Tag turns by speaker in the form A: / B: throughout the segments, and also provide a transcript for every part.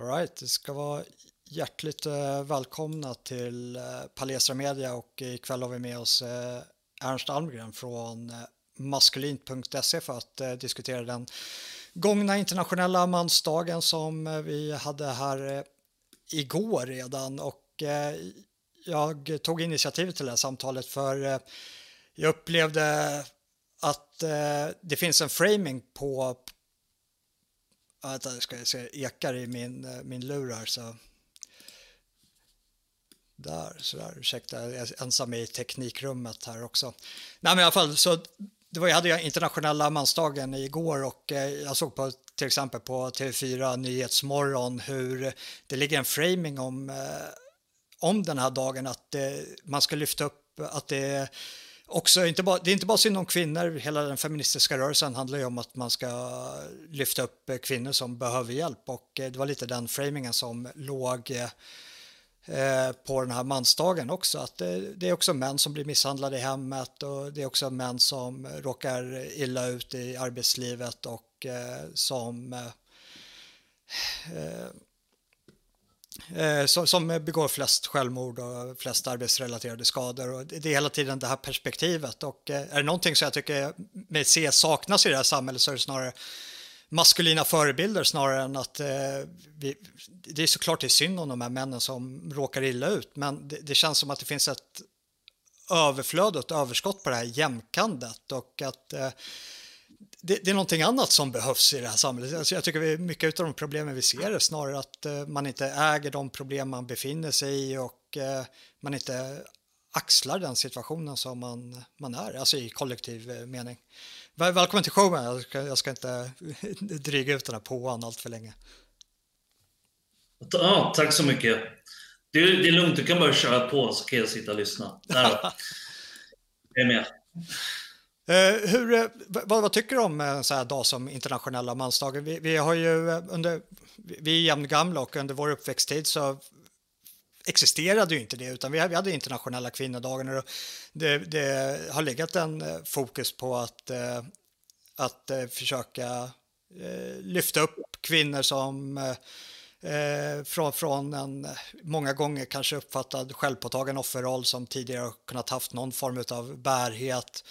A: Alright, det ska vara hjärtligt eh, välkomna till eh, Palestra Media och ikväll har vi med oss eh, Ernst Almgren från maskulint.se för att diskutera den gångna internationella mansdagen som vi hade här igår redan. Och jag tog initiativet till det här samtalet för jag upplevde att det finns en framing på Vänta, ska jag se, ekar i min, eh, min lur här så. Där, sådär, ursäkta, jag är ensam i teknikrummet här också. Nej, men i alla fall, så det var, jag hade ju internationella mansdagen igår och eh, jag såg på till exempel på TV4 Nyhetsmorgon hur det ligger en framing om, eh, om den här dagen att eh, man ska lyfta upp att det också inte bara, det är inte bara synd om kvinnor, hela den feministiska rörelsen handlar ju om att man ska lyfta upp kvinnor som behöver hjälp och eh, det var lite den framingen som låg Eh, på den här mansdagen också. Att det, det, är också män som blir misshandlade i hemmet och det är också män som råkar illa ut i arbetslivet och eh, som eh, eh eh som, begår flest självmord och flest arbetsrelaterade skador. Och det är hela tiden det här perspektivet. Och eh, är det någonting som jag tycker med C saknas i det här samhället så är det snarare maskulina förebilder snarare än att eh, vi, det är såklart det är synd om de här männen som råkar illa ut, men det, det känns som att det finns ett överflöd och ett överskott på det här jämkandet och att eh, det, det, är någonting annat som behövs i det här samhället. Alltså jag tycker att mycket av de problemen vi ser är snarare att eh, man inte äger de problem man befinner sig i och eh, man inte axlar den situationen som man, man är, alltså i kollektiv eh, mening. Välkommen till showen. Jag ska, jag ska inte dryga ut den här påan allt för länge.
B: Ja, tack så mycket. Det är, det är lugnt, du kan bara köra på så kan jag sitta och lyssna. jag är med.
A: Eh, hur, eh, vad, vad, tycker du om eh, en sån här dag som internationella mansdagen? Vi, vi, har ju under, vi är jämngamla och under vår uppväxttid så existerade ju inte det, utan vi hade internationella kvinnodagen och det, det har legat en fokus på att, att försöka lyfta upp kvinnor som från, från en många gånger kanske uppfattad självpåtagen offerroll som tidigare kunnat haft någon form av bärhet.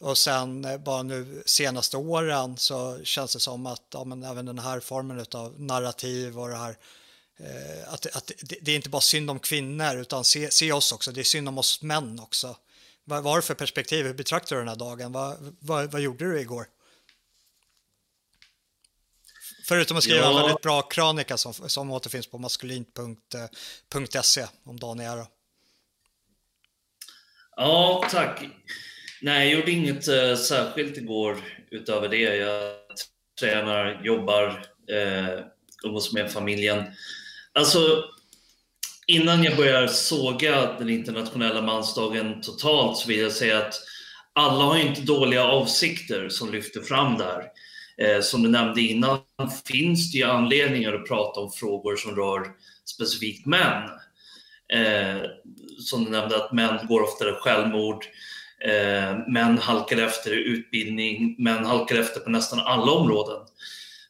A: Och sen bara nu senaste åren så känns det som att ja, men även den här formen av narrativ och det här Eh, att, att det, det, är inte bara synd om kvinnor, utan se, se oss också. Det är synd om oss män också. Vad, vad har du för perspektiv? Hur betraktar du den här dagen? Vad, vad, vad gjorde du igår? Förutom att skriva ja. en väldigt bra krönika som, som återfinns på maskulint.se om dagen är.
B: Ja, tack. Nej, jag gjorde inget uh, särskilt igår utöver det. Jag tränar, jobbar, uh, umgås med familjen. Alltså, innan jag börjar såga den internationella mansdagen totalt så vill jag säga att alla har inte dåliga avsikter som lyfter fram där. Eh, som du nämnde innan finns det ju anledningar att prata om frågor som rör specifikt män. Eh, som du nämnde att män går oftare självmord, Eh, män halkar efter i utbildning, män halkar efter på nästan alla områden.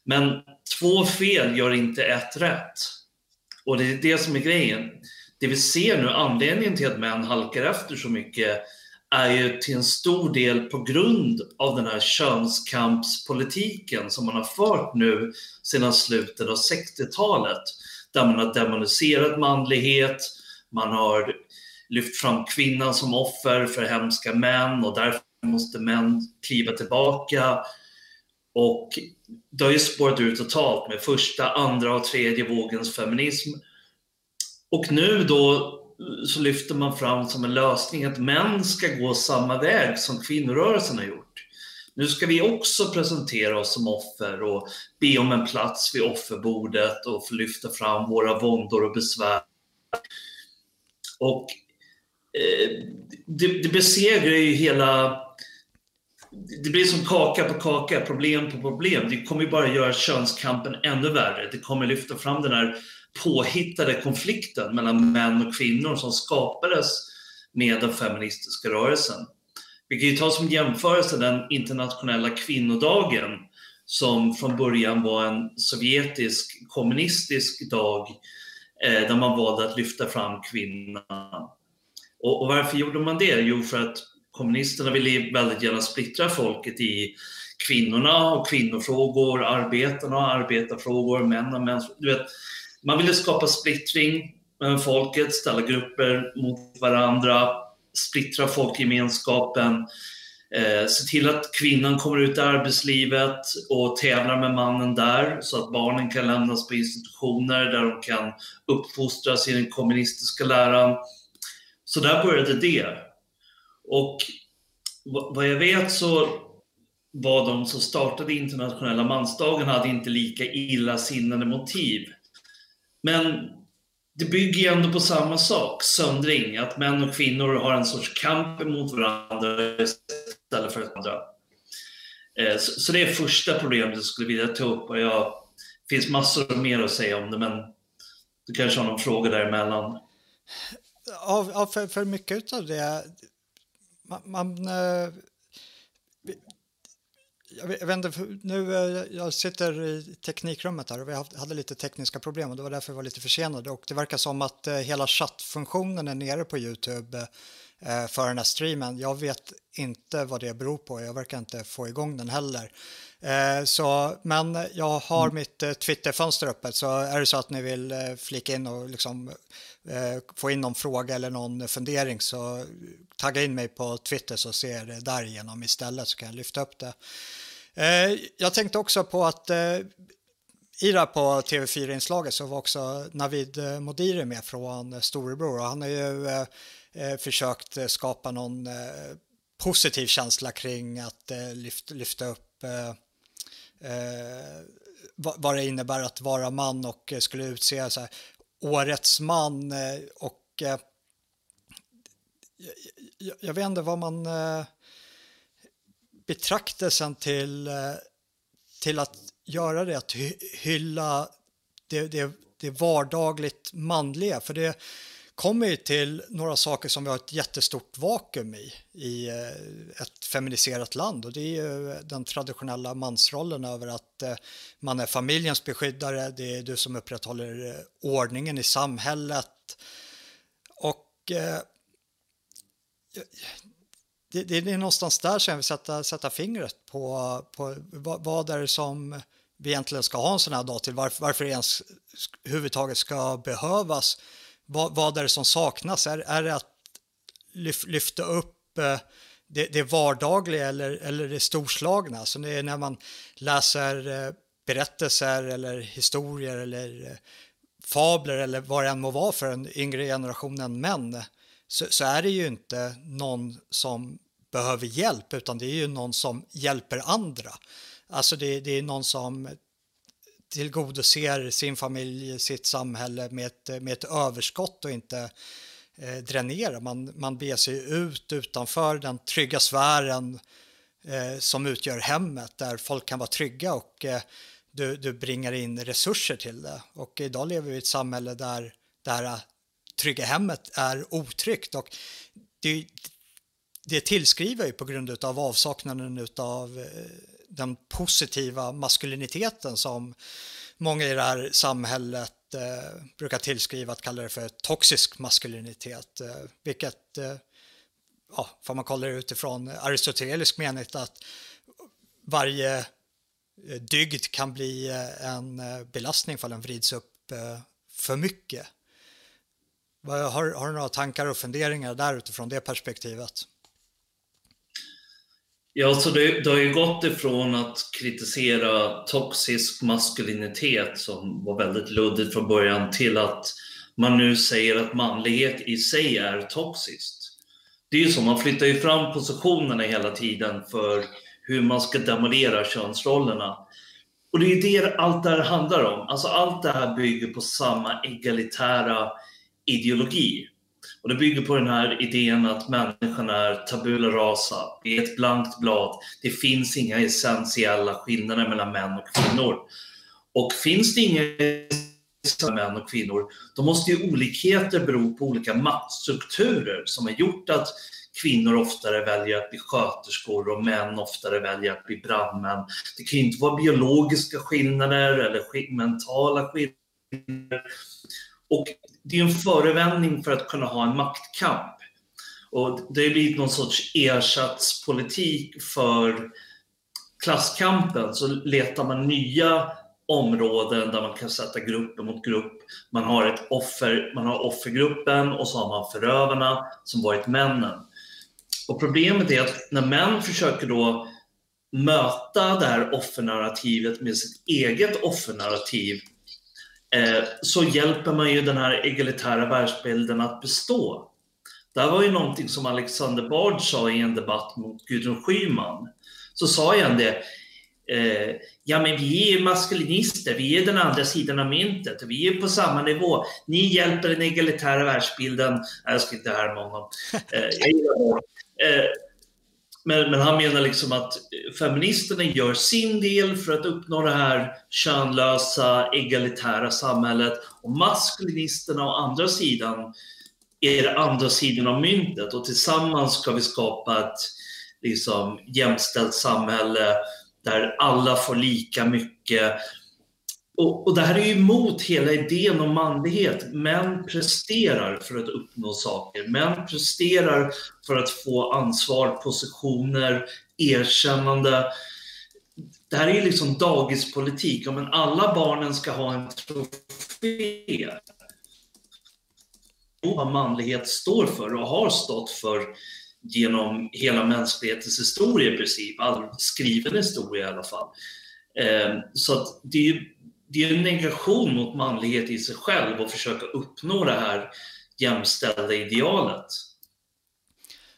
B: Men två fel gör inte ett rätt. Och det är det som är grejen. Det vi ser nu, anledningen till att män halkar efter så mycket är ju till en stor del på grund av den här könskampspolitiken som man har fört nu sedan slutet av 60-talet. Där man har demoniserat manlighet, man har lyft fram kvinnan som offer för hemska män och därför måste män kliva tillbaka. Och det har ju spårat ut totalt med första, andra och tredje vågens feminism. Och nu då så lyfter man fram som en lösning att män ska gå samma väg som kvinnorörelsen har gjort. Nu ska vi också presentera oss som offer och be om en plats vid offerbordet och få lyfta fram våra våndor och besvär. Och Eh, det, det besegrar ju hela det blir som kaka på kaka, problem på problem. Det kommer ju bara göra könskampen ännu värre. Det kommer lyfta fram den här påhittade konflikten mellan män och kvinnor som skapades med den feministiska rörelsen. Vi kan ju ta som jämförelse den internationella kvinnodagen som från början var en sovjetisk kommunistisk dag eh, där man valde att lyfta fram kvinnorna. Och, och, varför gjorde man det? Jo, för att kommunisterna ville väldigt gärna splittra folket i kvinnorna och kvinnofrågor, arbetarna och arbetarfrågor, män och män. Du vet, man ville skapa splittring med folket, ställa grupper mot varandra, splittra folkgemenskapen, eh, se till att kvinnan kommer ut i arbetslivet och tävlar med mannen där så att barnen kan lämnas på institutioner där de kan uppfostras i den kommunistiska läran. Så där började det. Och vad jag vet så var de som startade internationella mansdagen hade inte lika illasinnade motiv. Men det bygger ju ändå på samma sak, söndring, att män och kvinnor har en sorts kamp mot varandra istället för andra. Eh, så det är första problemet jag skulle vilja ta upp och jag, det finns massor mer att säga om det men du kanske har någon fråga däremellan?
A: Ja, för, för mycket av det, man, man eh, jag vet, inte, nu eh, jag sitter i teknikrummet här och vi hade lite tekniska problem och det var därför vi var lite försenade och det verkar som att eh, hela chattfunktionen är nere på Youtube för den här streamen. Jag vet inte vad det beror på, jag verkar inte få igång den heller. Så, men jag har mm. mitt Twitterfönster öppet så är det så att ni vill flika in och liksom, Eh, få in någon fråga eller någon fundering så tagga in mig på Twitter så ser jag det därigenom istället så kan jag lyfta upp det. Eh, jag tänkte också på att i det här på TV4-inslaget så var också Navid eh, Modiri med från Storebror. Och han har ju försökt skapa någon positiv känsla kring att lyfta, lyfta upp vad det innebär att vara man och skulle utse så här, årets man eh, och eh, jag, jag, vet inte vad man eh, betraktelsen till, eh, till att göra det, att hylla det, det, det vardagligt manliga. För det kommer ju till några saker som vi har ett jättestort vakuum i, i eh, ett feminiserat land. Och det är ju eh, den traditionella mansrollen över att eh, man är familjens beskyddare, det är du som upprätthåller ordningen i samhället. Och det, det, är någonstans där som jag vill sätta, sätta fingret på, på vad, vad är det som vi egentligen ska ha en sån här dag till, varför, varför det ens överhuvudtaget ska behövas. Vad, vad är det som saknas? Är, är det att lyf, lyfta upp eh, det, det vardagliga eller, eller det storslagna? Så det är när man läser eh, berättelser eller historier eller eh, fabler eller vad det än må vara för en yngre generation män så, så, är det ju inte någon som behöver hjälp utan det är ju någon som hjälper andra. Alltså det, det är någon som tillgodoser sin familj, sitt samhälle med ett, med ett överskott och inte eh, dränerar. Man, man beger sig ut utanför den trygga sfären eh, som utgör hemmet där folk kan vara trygga och eh, du, du bringar in resurser till det. Och idag lever vi i ett samhälle där det här eh, trygga hemmet är otryggt och det, det tillskriver ju på grund av avsaknaden av eh, den positiva maskuliniteten som många i det här samhället eh, brukar tillskriva att kalla det för toxisk maskulinitet, eh, vilket eh, ja, får man kolla det utifrån aristotelisk mening att varje eh, dygd kan bli eh, en eh, belastning för den vrids upp eh, för mycket. Har, har du några tankar och funderingar där utifrån det perspektivet?
B: Ja, så det, det har ju gått ifrån att kritisera toxisk maskulinitet som var väldigt luddigt från början till att man nu säger att manlighet i sig är toxiskt. Det är ju så, man flyttar ju fram positionerna hela tiden för hur man ska demolera könsrollerna. Och det är ju det allt det här handlar om. Alltså allt det här bygger på samma egalitära ideologi. Och det bygger på den här idén att människan är tabula rasa, det är ett blankt blad. Det finns inga essentiella skillnader mellan män och kvinnor. Och finns det inga män och kvinnor, då måste ju olikheter bero på olika maktstrukturer som har gjort att kvinnor oftare väljer att bli sköterskor och män oftare väljer att bli brandmän. Det kan ju inte vara biologiska skillnader eller mentala skillnader. Och det är en förevändning för att kunna ha en maktkamp. Och det har blivit någon sorts ersatspolitik för klasskampen. Så letar man nya områden där man kan sätta grupp mot grupp. Man har ett offer, man har offergruppen och så har man förövarna som varit männen. Och problemet är att när män försöker då möta det här offernarrativet med sitt eget offernarrativ Eh, så hjälper man ju den här egalitära världsbilden att bestå. Det här var ju någonting som Alexander Bard sa i en debatt mot Gudrun Schyman. Så sa han det, eh, ja men vi är maskulinister, vi är den andra sidan av myntet, vi är på samma nivå. Ni hjälper den egalitära världsbilden. Jag ska inte härma honom. Eh, eh, men, men, han menar liksom att feministerna gör sin del för att uppnå det här könlösa, egalitära samhället och maskulinisterna å andra sidan är andra sidan av myntet och tillsammans ska vi skapa ett liksom, jämställt samhälle där alla får lika mycket. Och, och det här är ju emot hela idén om manlighet. Män presterar för att uppnå saker. Män presterar för att få ansvar, positioner, erkännande. Det här är ju liksom dagispolitik. Om alla barnen ska ha en trofé vad manlighet står för och har stått för genom hela mänsklighetens historia i princip, all skriven historia i alla fall. Ehm, så att det är, det är en negation mot manlighet i sig själv att försöka uppnå det här jämställda idealet.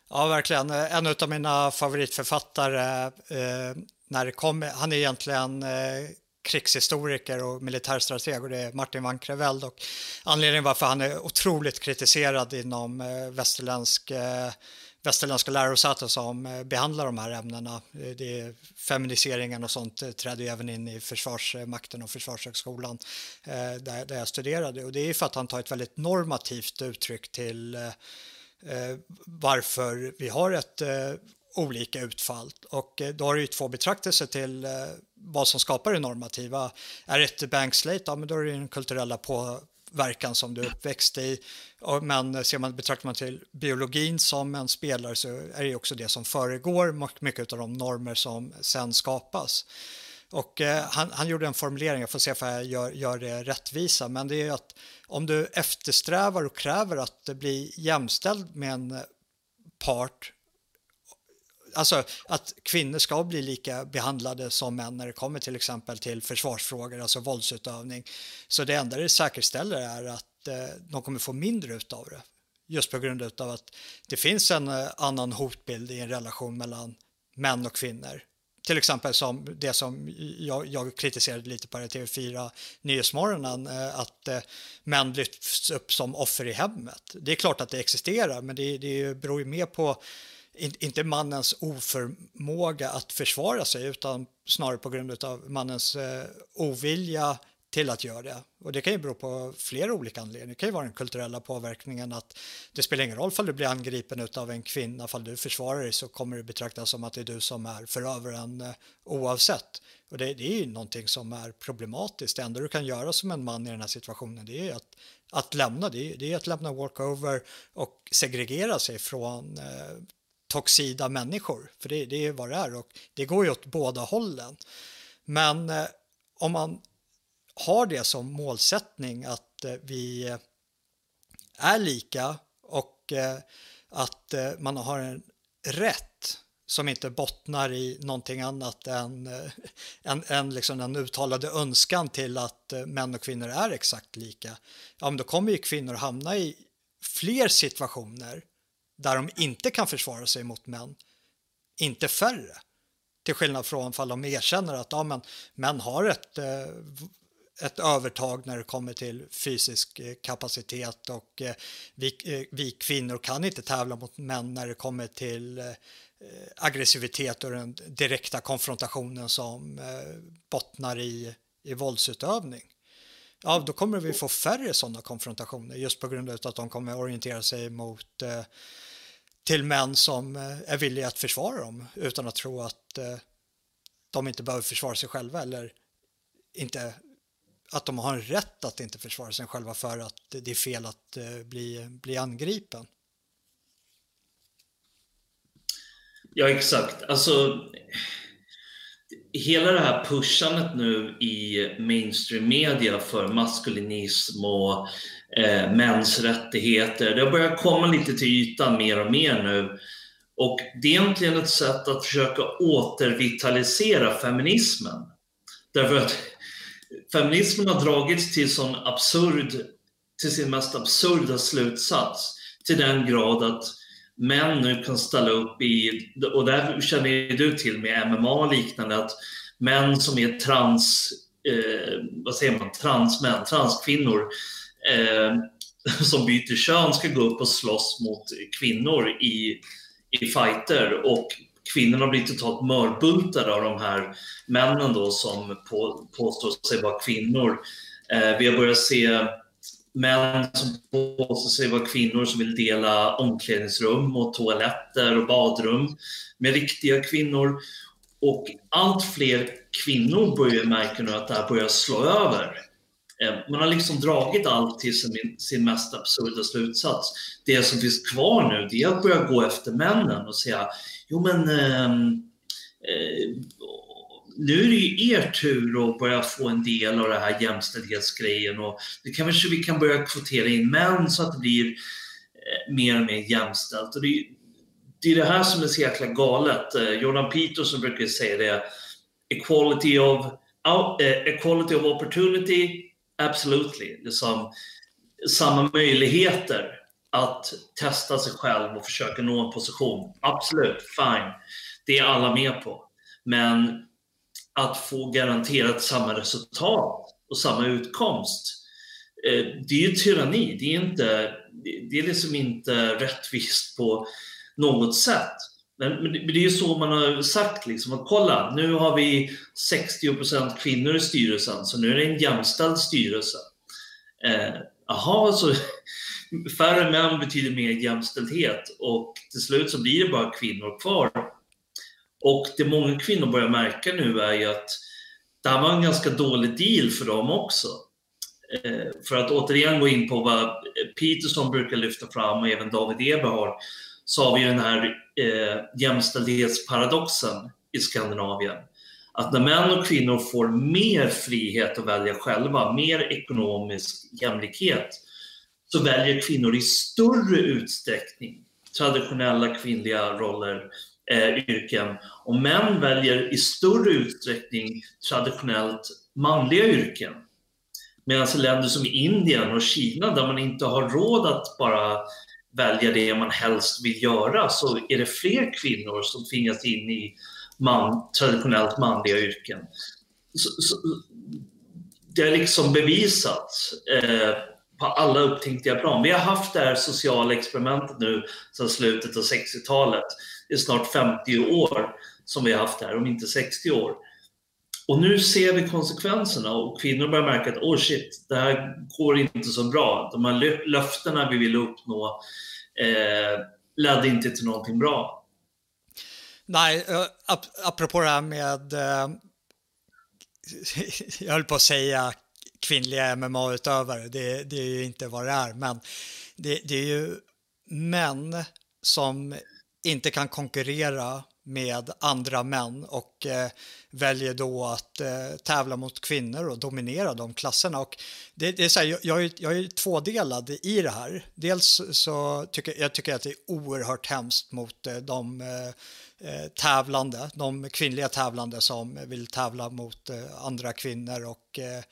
A: Ja, verkligen. En av mina favoritförfattare, eh, när det kom, han är egentligen eh, krigshistoriker och militärstrateg och det är Martin van Creveld. Och anledningen varför han är otroligt kritiserad inom eh, västerländsk eh, västerländska lärosäten som eh, behandlar de här ämnena. Eh, det är feminiseringen och sånt eh, trädde ju även in i Försvarsmakten och Försvarshögskolan där, där jag studerade. Och det är för att han tar ett väldigt normativt uttryck till varför vi har ett olika utfall. Och då har du ju två betraktelser till vad som skapar det normativa. Är det ett bank slate, ja men då är det den kulturella verkan som du är uppväxt i. Men ser man, betraktar man till biologin som en spelare så är det också det som föregår mycket av de normer som sen skapas. Och eh, han, han, gjorde en formulering, jag får se om jag gör, gör det rättvisa, men det är att om du eftersträvar och kräver att bli jämställd med en part alltså att kvinnor ska bli lika behandlade som män när det kommer till exempel till försvarsfrågor, alltså våldsutövning. Så det enda det säkerställer är att eh, de kommer få mindre utav det. Just på grund av att det finns en eh, annan hotbild i en relation mellan män och kvinnor. Till exempel som det som jag, jag kritiserade lite på TV4 Nyhetsmorgonen, eh, att eh, män lyfts upp som offer i hemmet. Det är klart att det existerar, men det, det beror ju mer på inte mannens oförmåga att försvara sig utan snarare på grund av mannens eh, ovilja till att göra det. Och det kan ju bero på flera olika anledningar. Det kan ju vara den kulturella påverkningen att det spelar ingen roll om du blir angripen av en kvinna, om du försvarar dig så kommer det betraktas som att det är du som är förövaren eh, oavsett. Och det, det, är ju någonting som är problematiskt. Det enda du kan göra som en man i den här situationen det är att, att lämna, det är, det är att lämna walkover och segregera sig från eh, toxida människor, för det, det är vad det är och det går ju åt båda hållen. Men eh, om man har det som målsättning att eh, vi är lika och eh, att eh, man har en rätt som inte bottnar i någonting annat än, eh, än, än liksom den uttalade önskan till att eh, män och kvinnor är exakt lika. Ja, men då kommer ju kvinnor hamna i fler situationer där de inte kan försvara sig mot män, inte färre. Till skillnad från fall de erkänner att ja, men, män har ett, eh, ett övertag när det kommer till fysisk eh, kapacitet och eh, vi, vi kvinnor kan inte tävla mot män när det kommer till aggressivitet och den direkta konfrontationen som bottnar i, i våldsutövning ja, då kommer vi få färre sådana konfrontationer just på grund av att de kommer orientera sig mot till män som eh, är villiga att försvara dem utan att tro att eh, de inte behöver försvara sig själva eller inte att de har en rätt att inte försvara sig själva för att det är fel att eh, bli, bli angripen.
B: Ja, exakt. Alltså, hela det här pushandet nu i mainstream media för maskulinism och eh, mäns rättigheter, det har börjat komma lite till ytan mer och mer nu. Och det är egentligen ett sätt att försöka återvitalisera feminismen. Därför att feminismen har dragits till, sån absurd, till sin mest absurda slutsats till den grad att män nu kan ställa upp i, och där känner ju du till med MMA och liknande, att män som är trans, eh, vad säger man, transmän, transkvinnor eh, som byter kön ska gå upp och slåss mot kvinnor i, i fighter och kvinnorna blir totalt mörbultade av de här männen då som på, påstår sig vara kvinnor. Eh, vi har börjat se män som påstår sig vara kvinnor som vill dela omklädningsrum och toaletter och badrum med riktiga kvinnor. Och allt fler kvinnor börjar märka nu att det här börjar slå över. Eh, man har liksom dragit allt till sin, sin mest absurda slutsats. Det som finns kvar nu det är att börja gå efter männen och säga jo men ehm, eh, eh, nu är det ju er tur att börja få en del av det här jämställdhetsgrejen och det kanske vi kan börja kvotera in män så att det blir eh, mer och mer jämställt. Och det, är, det är det här som är så jäkla galet. Eh, Jordan Peterson brukar säga det, equality of, uh, equality of opportunity, absolutely. Liksom, samma möjligheter att testa sig själv och försöka nå en position. Absolut, fine. Det är alla med på. Men att få garanterat samma resultat och samma utkomst. Eh, det är ju tyranni. Det är, inte, det är liksom inte rättvist på något sätt. Men, det är ju så man har sagt, liksom, att kolla, nu har vi 60% kvinnor i styrelsen, så nu är det en jämställd styrelse. Eh, jaha, så färre män betyder mer jämställdhet och till slut så blir det bara kvinnor kvar och det många kvinnor börjar märka nu är ju att det här var en ganska dålig deal för dem också. Eh, för att återigen gå in på vad Peterson brukar lyfta fram och även David Eberhard så har vi den här eh, jämställdhetsparadoxen i Skandinavien. Att när män och kvinnor får mer frihet att välja själva, mer ekonomisk jämlikhet, så väljer kvinnor i större utsträckning traditionella kvinnliga roller eh, yrken. Och män väljer i större utsträckning traditionellt manliga yrken. Medan i länder som Indien och Kina där man inte har råd att bara välja det man helst vill göra så är det fler kvinnor som tvingas in i man, traditionellt manliga yrken. Så, så, det är liksom bevisat eh, på alla upptänkliga plan. Vi har haft det här sociala experimentet nu sedan slutet av 60-talet det är snart 50 år som vi har haft det här, om inte 60 år. Och nu ser vi konsekvenserna och kvinnor börjar märka att oh shit, det här går inte så bra. De här löftena vi ville uppnå eh, ledde inte till någonting bra.
A: Nej, ap apropå det här med, eh, jag höll på att säga kvinnliga MMA-utövare, det, det, är ju inte vad det är, men det, det är ju män som inte kan konkurrera med andra män och eh, väljer då att eh, tävla mot kvinnor och dominera de klasserna. Och det, det är så här, jag, jag, är, tvådelad i det här. Dels så tycker jag tycker att det är oerhört hemskt mot eh, de eh, eh tävlande, de kvinnliga tävlande som vill tävla mot eh, andra kvinnor och eh,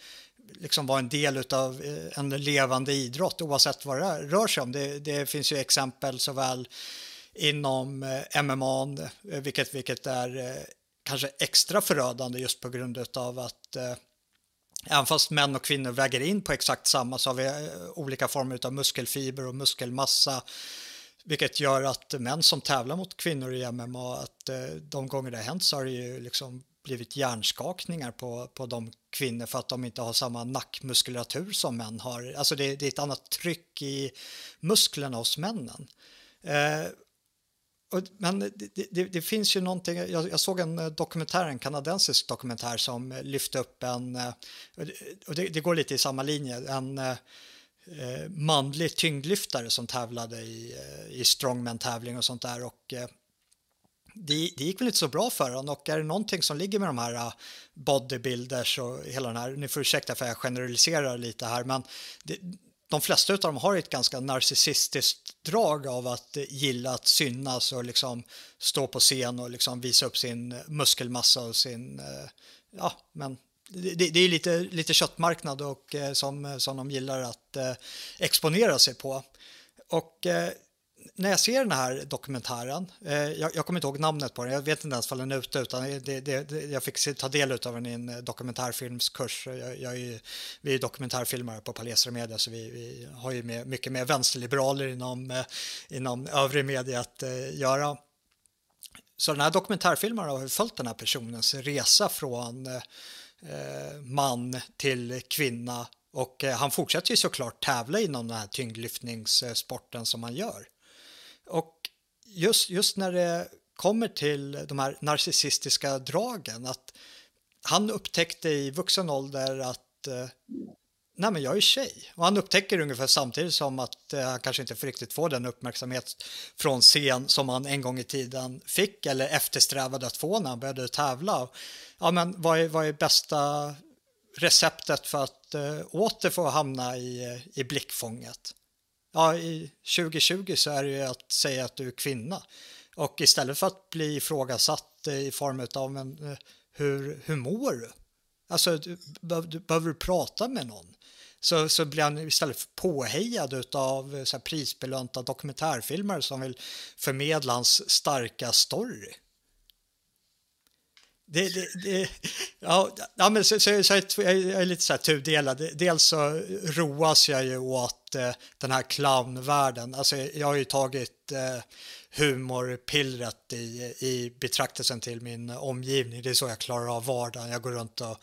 A: liksom vara en del av eh, en levande idrott oavsett vad det rör sig om. Det, det finns ju exempel såväl inom eh, MMA, eh, vilket, vilket är eh, kanske extra förödande just på grund av att även fast män och kvinnor väger in på exakt samma så har vi olika former av muskelfiber och muskelmassa vilket gör att män som tävlar mot kvinnor i MMA, att de gånger det har hänt så har det ju liksom blivit hjärnskakningar på, på de kvinnor för att de inte har samma nackmuskulatur som män har. Alltså det, det är ett annat tryck i musklerna hos männen. Eh, men det, det, det, finns ju någonting, jag, jag, såg en eh, dokumentär, en kanadensisk dokumentär som eh, lyfte upp en, eh, och det, det går lite i samma linje, en eh, manlig tyngdlyftare som tävlade i, i strongman-tävling och sånt där. Och eh, det, det, gick väl inte så bra för honom. Och är det någonting som ligger med de här bodybuilders och hela den här, ni får ursäkta för jag generaliserar lite här men det, de flesta av dem har ett ganska narcissistiskt drag av att gilla att synas och liksom stå på scen och liksom visa upp sin muskelmassa och sin, eh, ja men det, det är lite, lite köttmarknad och eh, som, som de gillar att eh, exponera sig på. Och när jag ser den här dokumentären, eh, jag, jag, kommer inte ihåg namnet på den, jag vet inte ens om den är ute, utan det, det, det, jag fick ta del av den i en eh, dokumentärfilmskurs. Jag, jag är, vi är dokumentärfilmare på Palestra Media, så vi, vi har ju med, mycket med vänsterliberaler inom, eh, inom övrig media att eh, göra. Så den här dokumentärfilmaren har följt den här personens resa från eh, eh man till kvinna och eh, han fortsätter ju såklart tävla inom den här tyngdlyftningssporten som han gör. Och just, just när det kommer till de här narcissistiska dragen, att han upptäckte i vuxen ålder att eh, nej men jag är tjej. Och han upptäcker ungefär samtidigt som att eh, han kanske inte får riktigt få den uppmärksamhet från scen som han en gång i tiden fick eller eftersträvade att få när han började tävla. Ja men vad är, vad är bästa receptet för att eh, åter få hamna i, eh, i blickfånget? Ja, i 2020 så är det ju att säga att du är kvinna. Och istället för att bli ifrågasatt eh, i form av men, eh, hur, hur mår du? Alltså, du, du, behöver du prata med någon? Så, så blir han istället påhejad av eh, så här, prisbelönta dokumentärfilmer som vill förmedla hans starka story. Det, det, det, ja, ja, men så, så, så jag är lite så här tudelad. Dels så roas jag ju åt eh, den här clownvärlden. Alltså, jag har ju tagit eh, humorpillret i, i betraktelsen till min omgivning. Det är så jag klarar av vardagen. Jag går runt och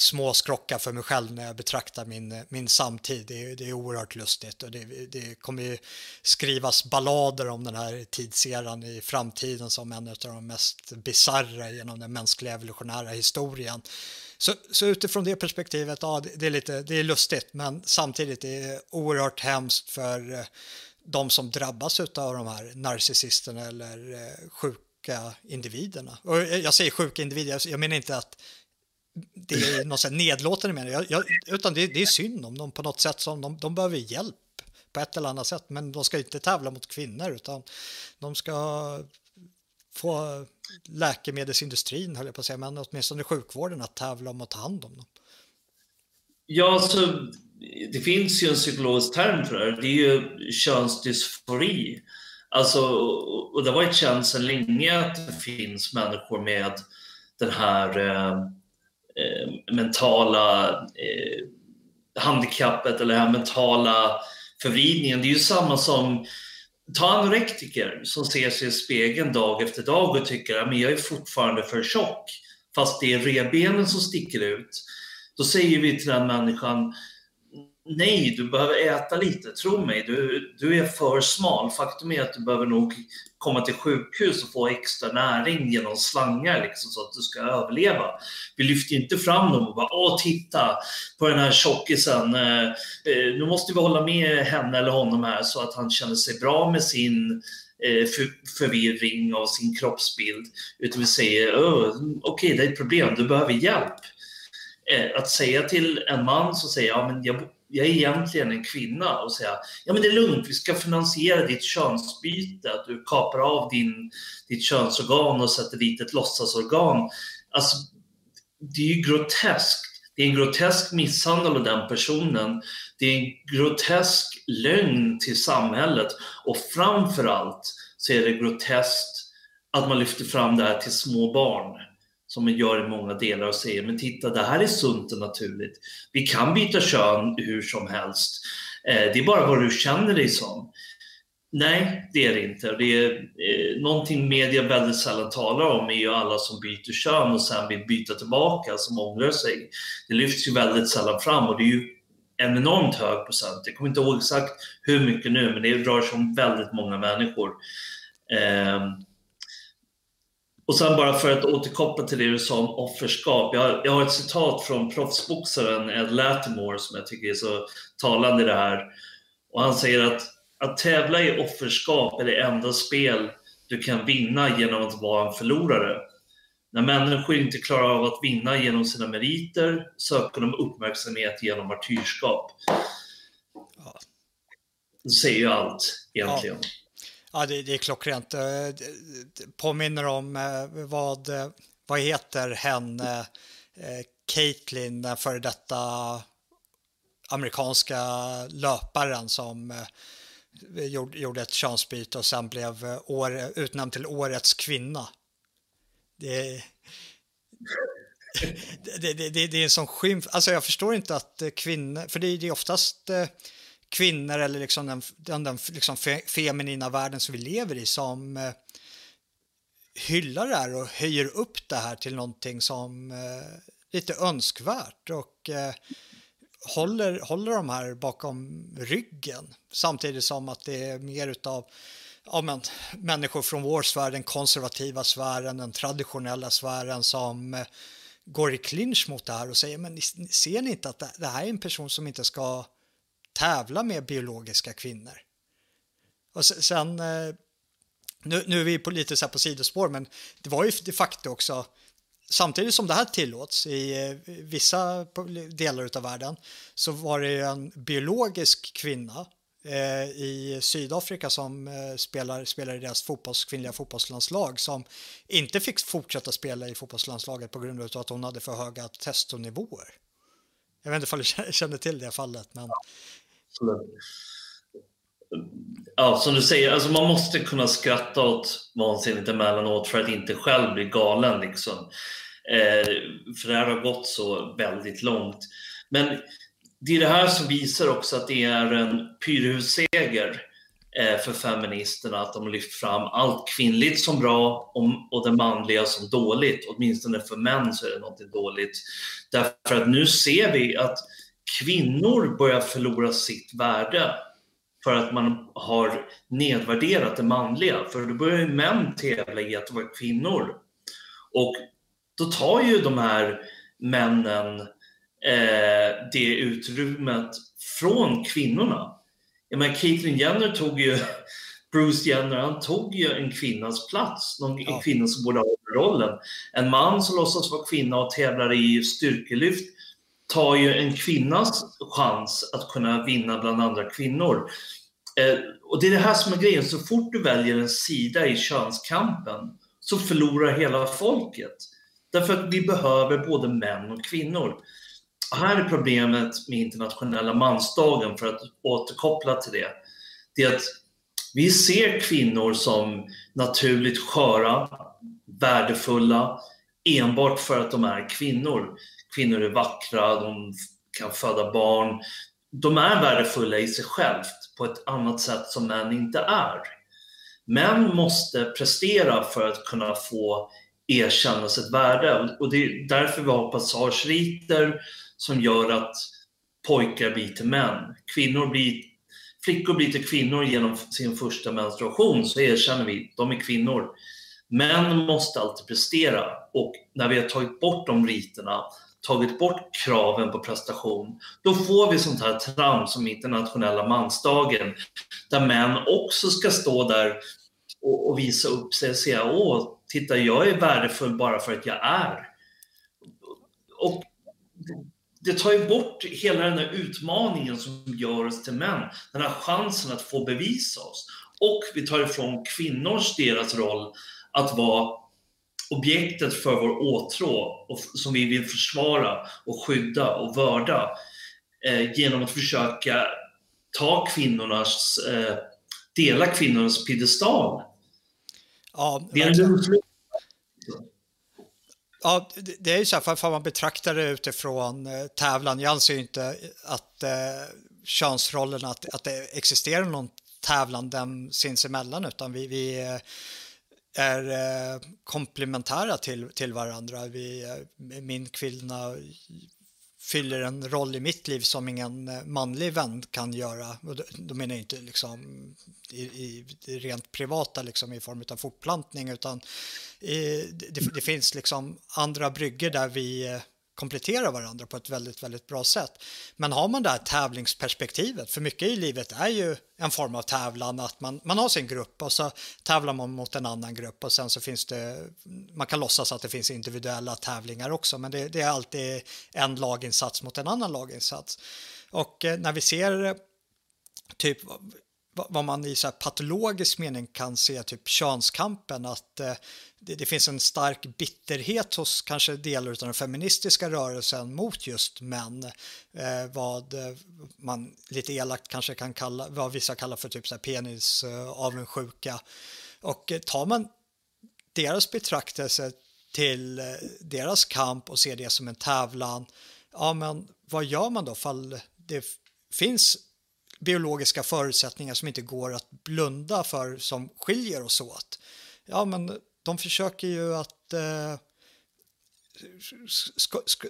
A: småskrocka för mig själv när jag betraktar min, min samtid. Det är, det är oerhört lustigt och det, det kommer ju skrivas ballader om den här tidseran i framtiden som en av de mest bizarra genom den mänskliga evolutionära historien. Så, så utifrån det perspektivet, ja, det, det, är lite, det är lustigt, men samtidigt är det oerhört hemskt för eh, de som drabbas av de här narcissisterna eller eh, sjuka individerna. Och eh, jag säger sjuka individer, jag menar inte att det är något sånt nedlåtande med det. Jag, utan det, det, är synd om dem på något sätt. Som de, de behöver hjälp på ett eller annat sätt. Men de ska inte tävla mot kvinnor utan de ska få läkemedelsindustrin, höll jag på att säga, men åtminstone sjukvården att tävla om att ta hand om dem.
B: Ja, så det finns ju en psykologisk term för det Det är ju könsdysfori. Alltså, och det har varit känt sedan länge att det finns människor med den här eh, eh, mentala eh, handikappet eller den här mentala förvridningen. Det är ju samma som Ta anorektiker som ser sig i spegeln dag efter dag och tycker att jag är fortfarande för tjock fast det är revbenen som sticker ut. Då säger vi till den människan Nej, du behöver äta lite. Tro mig, du, du är för smal. Faktum är att du behöver nog komma till sjukhus och få extra näring genom slangar liksom, så att du ska överleva. Vi lyfter inte fram dem och bara “Åh, titta på den här tjockisen. Eh, eh, nu måste vi hålla med henne eller honom här så att han känner sig bra med sin eh, förvirring av sin kroppsbild. Utan vi säger “Okej, okay, det är ett problem. Du behöver hjälp.” eh, Att säga till en man som säger “Ja, men jag jag är egentligen en kvinna och säga ja men det är lugnt, vi ska finansiera ditt könsbyte, att du kapar av din, ditt könsorgan och sätter dit ett låtsasorgan. Alltså, det är ju groteskt. Det är en grotesk misshandel av den personen. Det är en grotesk lögn till samhället och framförallt så är det groteskt att man lyfter fram det här till små barn som man gör i många delar och säger men titta det här är sunt och naturligt. Vi kan byta kön hur som helst. Eh, det är bara vad du känner dig som. Nej, det är det inte. Det är eh, någonting media väldigt sällan talar om är ju alla som byter kön och sen vill byta tillbaka, som ångrar sig. Det lyfts ju väldigt sällan fram och det är ju en enormt hög procent. Jag kommer inte ihåg exakt hur mycket nu, men det rör sig om väldigt många människor. Eh, och sen bara för att återkoppla till det du sa om offerskap. Jag, jag har ett citat från proffsboxaren Ed Latimore som jag tycker är så talande i det här. Och han säger att att tävla i offerskap är det enda spel du kan vinna genom att vara en förlorare. När människor inte klarar av att vinna genom sina meriter söker de uppmärksamhet genom martyrskap. Ja. Det säger ju allt egentligen.
A: Ja. Ja, det, det är klockrent. Eh, det påminner om eh, vad, eh, vad heter hen, Caitlin, Caitlyn, den före detta amerikanska löparen som gjorde ett könsbyte och sen blev år, utnämnd till årets kvinna. Det, det, det, det, det är en sån skymf. Alltså jag förstår inte att kvinnor, för det är oftast kvinnor eller liksom den, den, den liksom fe, feminina världen som vi lever i som eh, hyllar det här och höjer upp det här till någonting som eh, lite önskvärt och eh, håller, håller de här bakom ryggen. Samtidigt som att det är mer utav ja, men, människor från vår sfär, den konservativa sfären, den traditionella sfären som eh, går i clinch mot det här och säger men ser ni inte att det, det här är en person som inte ska tävla med biologiska kvinnor. Och sen, eh, nu, nu är vi på lite så här på sidospår, men det var ju de facto också samtidigt som det här tillåts i eh, vissa delar av världen så var det ju en biologisk kvinna eh, i Sydafrika som spelar, spelar i deras fotbolls, kvinnliga fotbollslandslag som inte fick fortsätta spela i fotbollslandslaget på grund av att hon hade för höga testonivåer. Jag vet inte om du känner till det fallet, men
B: Ja, som du säger, alltså man måste kunna skratta åt vansinnigt emellanåt för att inte själv bli galen. Liksom. Eh, för det här har gått så väldigt långt. Men det är det här som visar också att det är en pyrrhusseger eh, för feministerna att de har lyft fram allt kvinnligt som bra och det manliga som dåligt. Åtminstone för män så är det något dåligt. Därför att nu ser vi att kvinnor börjar förlora sitt värde för att man har nedvärderat det manliga. För då börjar ju män tävla i att vara kvinnor. Och då tar ju de här männen eh, det utrymmet från kvinnorna. Jag menar, Caitlyn Jenner tog ju, Bruce Jenner, han tog ju en kvinnas plats, någon, ja. en kvinna som borde ha rollen. En man som låtsas vara kvinna och tävlar i styrkelyft tar ju en kvinnas chans att kunna vinna bland andra kvinnor. Eh, och det är det här som är grejen, så fort du väljer en sida i könskampen så förlorar hela folket. Därför att vi behöver både män och kvinnor. Och här är problemet med internationella mansdagen, för att återkoppla till det. Det är att vi ser kvinnor som naturligt sköra, värdefulla, enbart för att de är kvinnor kvinnor är vackra, de kan föda barn. De är värdefulla i sig självt på ett annat sätt som män inte är. Män måste prestera för att kunna få erkänna sitt värde och det är därför vi har passageriter som gör att pojkar blir till män. Kvinnor blir, flickor blir till kvinnor genom sin första menstruation, så erkänner vi, de är kvinnor. Män måste alltid prestera och när vi har tagit bort de riterna tagit bort kraven på prestation, då får vi sånt här trams som internationella mansdagen, där män också ska stå där och, och visa upp sig och säga åh, titta jag är värdefull bara för att jag är. Och det tar ju bort hela den här utmaningen som gör oss till män, den här chansen att få bevisa oss. Och vi tar ifrån kvinnors deras roll att vara objektet för vår åtrå och, som vi vill försvara och skydda och vörda eh, genom att försöka ta kvinnornas, eh, dela kvinnornas piedestal.
A: Ja, det är en Ja, det är ju så här, för man betraktar det utifrån eh, tävlan. Jag anser inte att eh, könsrollerna, att, att det existerar någon tävlan dem sinsemellan, utan vi, vi eh, är eh, komplementära till, till varandra. Vi, eh, min kvinna fyller en roll i mitt liv som ingen eh, manlig vän kan göra. Och då, då menar jag inte liksom i, i, i rent privata liksom i form av fortplantning utan i, det, det, finns liksom andra brygger där vi eh, kompletterar varandra på ett väldigt, väldigt bra sätt. Men har man det här tävlingsperspektivet, för mycket i livet är ju en form av tävlan, att man, man har sin grupp och så tävlar man mot en annan grupp och sen så finns det, man kan låtsas att det finns individuella tävlingar också, men det, det är alltid en laginsats mot en annan laginsats. Och eh, när vi ser typ vad man i så patologisk mening kan se typ könskampen att eh, det, det, finns en stark bitterhet hos kanske delar av den feministiska rörelsen mot just män. Eh, vad eh, man lite elakt kanske kan kalla, vad vissa kallar för typ så här penis eh, avundsjuka. Och eh, tar man deras betraktelse till eh, deras kamp och ser det som en tävlan, ja men vad gör man då fall det finns biologiska förutsättningar som inte går att blunda för som skiljer oss åt. Ja, men de försöker ju att eh,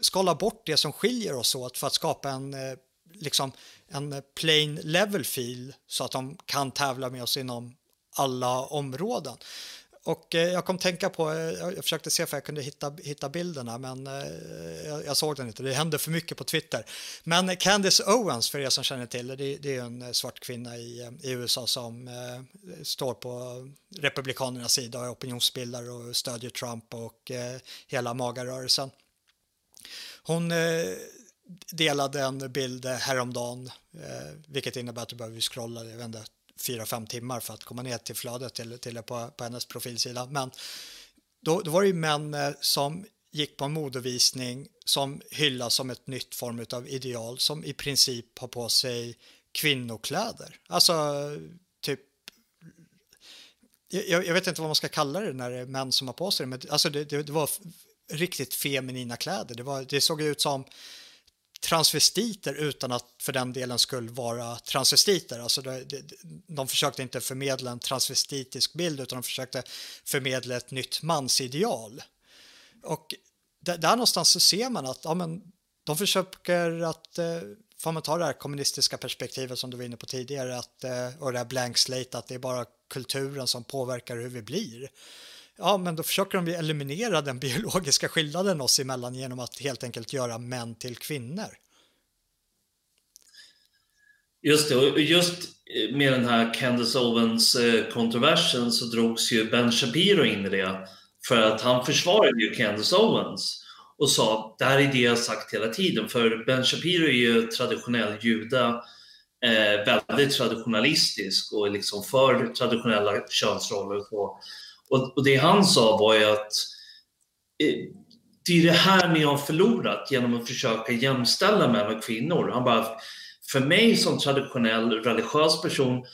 A: skala bort det som skiljer oss åt för att skapa en, eh, liksom, en plain level feel så att de kan tävla med oss inom alla områden. Och eh, jag kom tänka på, eh, jag försökte se för jag kunde hitta, hitta bilderna men eh, jag, jag, såg den inte, det hände för mycket på Twitter. Men Candice Owens, för er som känner till det, det, är en svart kvinna i, i USA som eh, står på Republikanernas sida och är opinionsbildare och stödjer Trump och eh, hela magarörelsen. Hon eh, delade en bild häromdagen, vilket innebär att du behöver scrolla, jag vet inte, fyra, fem timmar för att komma ner till flödet till, till på, på hennes profilsida. Men då, då var det ju män eh, som gick på en modevisning som hyllas som ett nytt form av ideal som i princip har på sig kvinnokläder. Alltså typ jag, jag, vet inte vad man ska kalla det när det är män som har på sig det, men alltså det, det, det var riktigt feminina kläder. Det, var, det såg ut som transvestiter utan att för den delen skulle vara transvestiter. Alltså de, de, de försökte inte förmedla en transvestitisk bild utan de försökte förmedla ett nytt mansideal. Och där, där någonstans så ser man att ja, men, de försöker att, eh, får man ta det här kommunistiska perspektivet som du var inne på tidigare, att, eh, och det här blank slate, att det är bara kulturen som påverkar hur vi blir ja, men då försöker de eliminera den biologiska skillnaden oss emellan genom att helt enkelt göra män till kvinnor.
B: Just det, och just med den här Candace Owens-kontroversen så drogs ju Ben Shapiro in i det för att han försvarade ju Candace Owens och sa det här är det jag sagt hela tiden för Ben Shapiro är ju traditionell juda eh, väldigt traditionalistisk och liksom för traditionella könsroller och så. Och, och det han sa var ju att eh, det är det här ni har förlorat genom att försöka jämställa män och kvinnor. Han bara, för mig som traditionell religiös person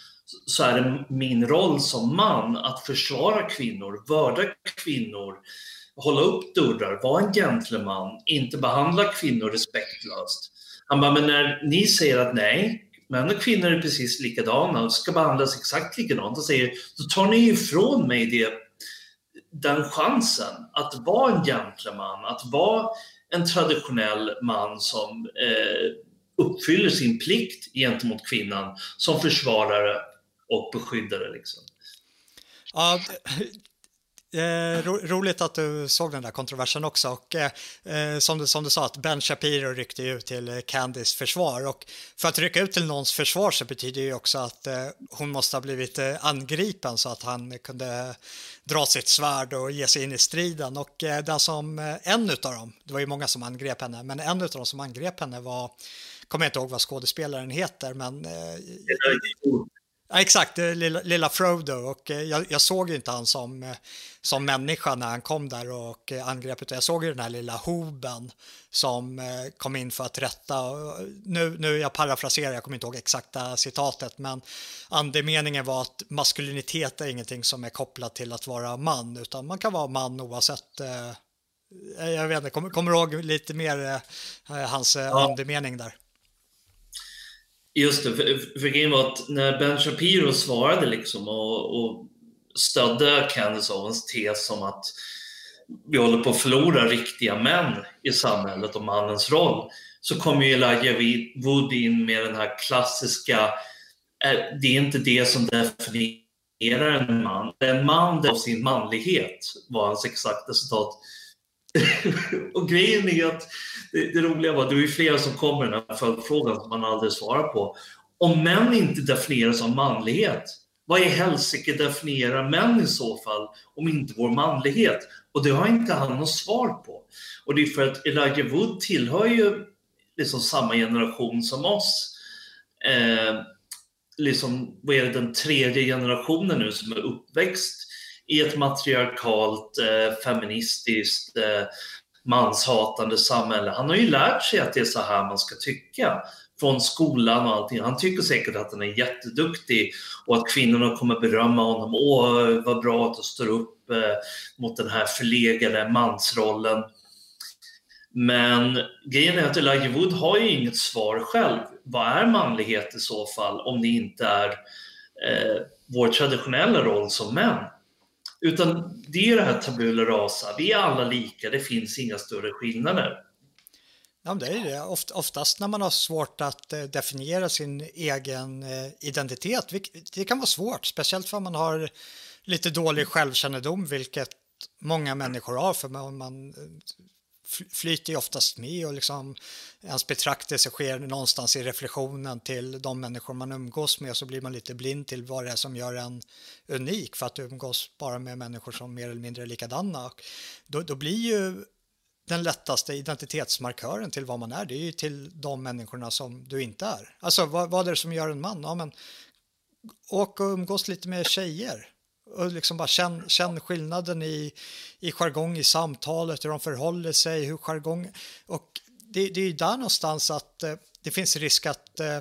B: så är det min roll som man att försvara kvinnor, vörda kvinnor, hålla upp dörrar, vara en gentleman, inte behandla kvinnor respektlöst. Han bara, men när ni säger att nej, män och kvinnor är precis likadana och ska behandlas exakt likadant, och säger, då tar ni ifrån mig det den chansen att vara en gentleman, att vara en traditionell man som eh, uppfyller sin plikt gentemot kvinnan som försvarare och beskyddare. Liksom.
A: Ja, Eh, ro, roligt att du såg den där kontroversen också. Och eh, eh som, du, som du sa att Ben Shapiro ryckte ut till eh, Candys försvar. Och för att rycka ut till någons försvar så betyder det ju också att eh, hon måste ha blivit eh, angripen så att han kunde dra sitt svärd och ge sig in i striden. Och eh, den som, en av dem, det var ju många som angrep henne, men en av dem som angrep henne var, kommer jag inte ihåg vad skådespelaren heter, men Ja, exakt, lilla, lilla Frodo. Och eh, jag, jag, såg inte han som, eh, som människa när han kom där och eh, angrep, utan jag såg ju den här lilla hoben som kom in för att rätta. Nu, nu jag parafraserar, jag kommer inte ihåg exakta citatet, men andemeningen var att maskulinitet är ingenting som är kopplat till att vara man, utan man kan vara man oavsett jag vet inte, kommer, kommer ihåg lite mer hans ja. andemening där?
B: Just det, för, för grejen var att när Ben Shapiro svarade liksom och, och stödde Candace Owens tes om att vi håller på att förlora riktiga män i samhället och mannens roll, så kommer ju Elijah Wood in med den här klassiska, eh, det är inte det som definierar en man. En man av sin manlighet var hans exakta citat. och grejen är att det, det roliga var, det var ju flera som kom med den här följdfrågan som man aldrig svarar på. Om män inte definieras av manlighet, vad i helsike definierar män i så fall om inte vår manlighet? Och det har inte han något svar på. Och det är för att Elijah Wood tillhör ju liksom samma generation som oss. Eh, liksom, vad är det, den tredje generationen nu som är uppväxt i ett matriarkalt, eh, feministiskt, eh, manshatande samhälle. Han har ju lärt sig att det är så här man ska tycka från skolan och allting. Han tycker säkert att han är jätteduktig och att kvinnorna kommer berömma honom. Åh, vad bra att du står upp eh, mot den här förlegade mansrollen. Men grejen är att Elijah Wood har ju inget svar själv. Vad är manlighet i så fall om det inte är eh, vår traditionella roll som män? Utan det är det här tabula rasa. Vi är alla lika, det finns inga större skillnader.
A: Ja, det är det. Oftast när man har svårt att eh, definiera sin egen eh, identitet, det kan vara svårt, speciellt för man har lite dålig självkännedom, vilket många människor har, för man flyter ju oftast med och liksom ens betraktelse sker någonstans i reflektionen till de människor man umgås med och så blir man lite blind till vad det är som gör en unik för att du umgås bara med människor som mer eller mindre är likadana. Då, då blir ju den lättaste identitetsmarkören till vad man är, det är ju till de människorna som du inte är. Alltså vad, vad är det som gör en man? Ja, men, åk och umgås lite med tjejer och liksom bara känn, känn skillnaden i, i jargong i samtalet, hur de förhåller sig, hur jargong... Och det, det är ju där någonstans att eh, det finns risk att eh,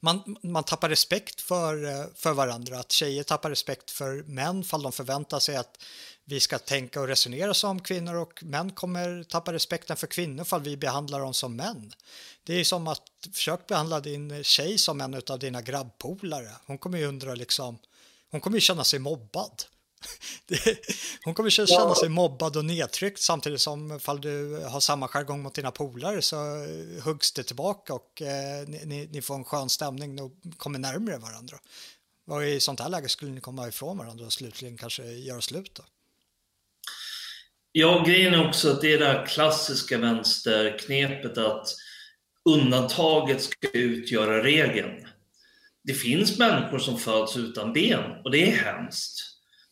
A: man, man tappar respekt för, eh, för varandra, att tjejer tappar respekt för män fall de förväntar sig att vi ska tänka och resonera som kvinnor och män kommer tappa respekten för kvinnor fall vi behandlar dem som män. Det är som att försök behandla din tjej som en av dina grabbpolare. Hon kommer ju undra liksom, hon kommer ju känna sig mobbad. hon kommer känna ja. sig mobbad och nedtryckt samtidigt som fall du har samma jargong mot dina polare så huggs det tillbaka och eh, ni, ni, får en skön stämning och kommer närmare varandra. Och i sånt här läge skulle ni komma ifrån varandra och slutligen kanske göra slut då.
B: Ja, grejen är också att det är det här klassiska vänsterknepet att undantaget ska utgöra regeln. Det finns människor som föds utan ben och det är hemskt.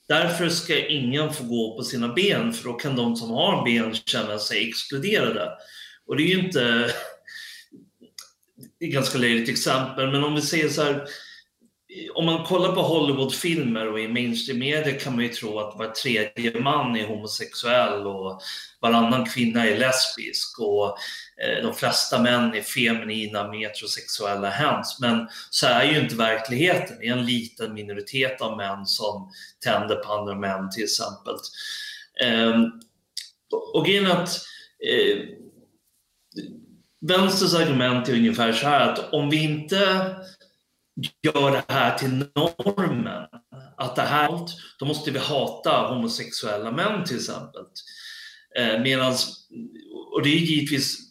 B: Därför ska ingen få gå på sina ben för då kan de som har ben känna sig exkluderade. Och det är ju inte... Det är ett ganska löjligt exempel, men om vi säger så här om man kollar på Hollywoodfilmer och i mainstream media kan man ju tro att var tredje man är homosexuell och varannan kvinna är lesbisk och Eh, de flesta män är feminina, metrosexuella, hens, Men så är ju inte verkligheten. Det är en liten minoritet av män som tänder på andra män till exempel. Ehm, och grejen är att eh, Vänsters argument är ungefär så här att om vi inte gör det här till normen. Att det här, då måste vi hata homosexuella män till exempel. Eh, medans, och det är givetvis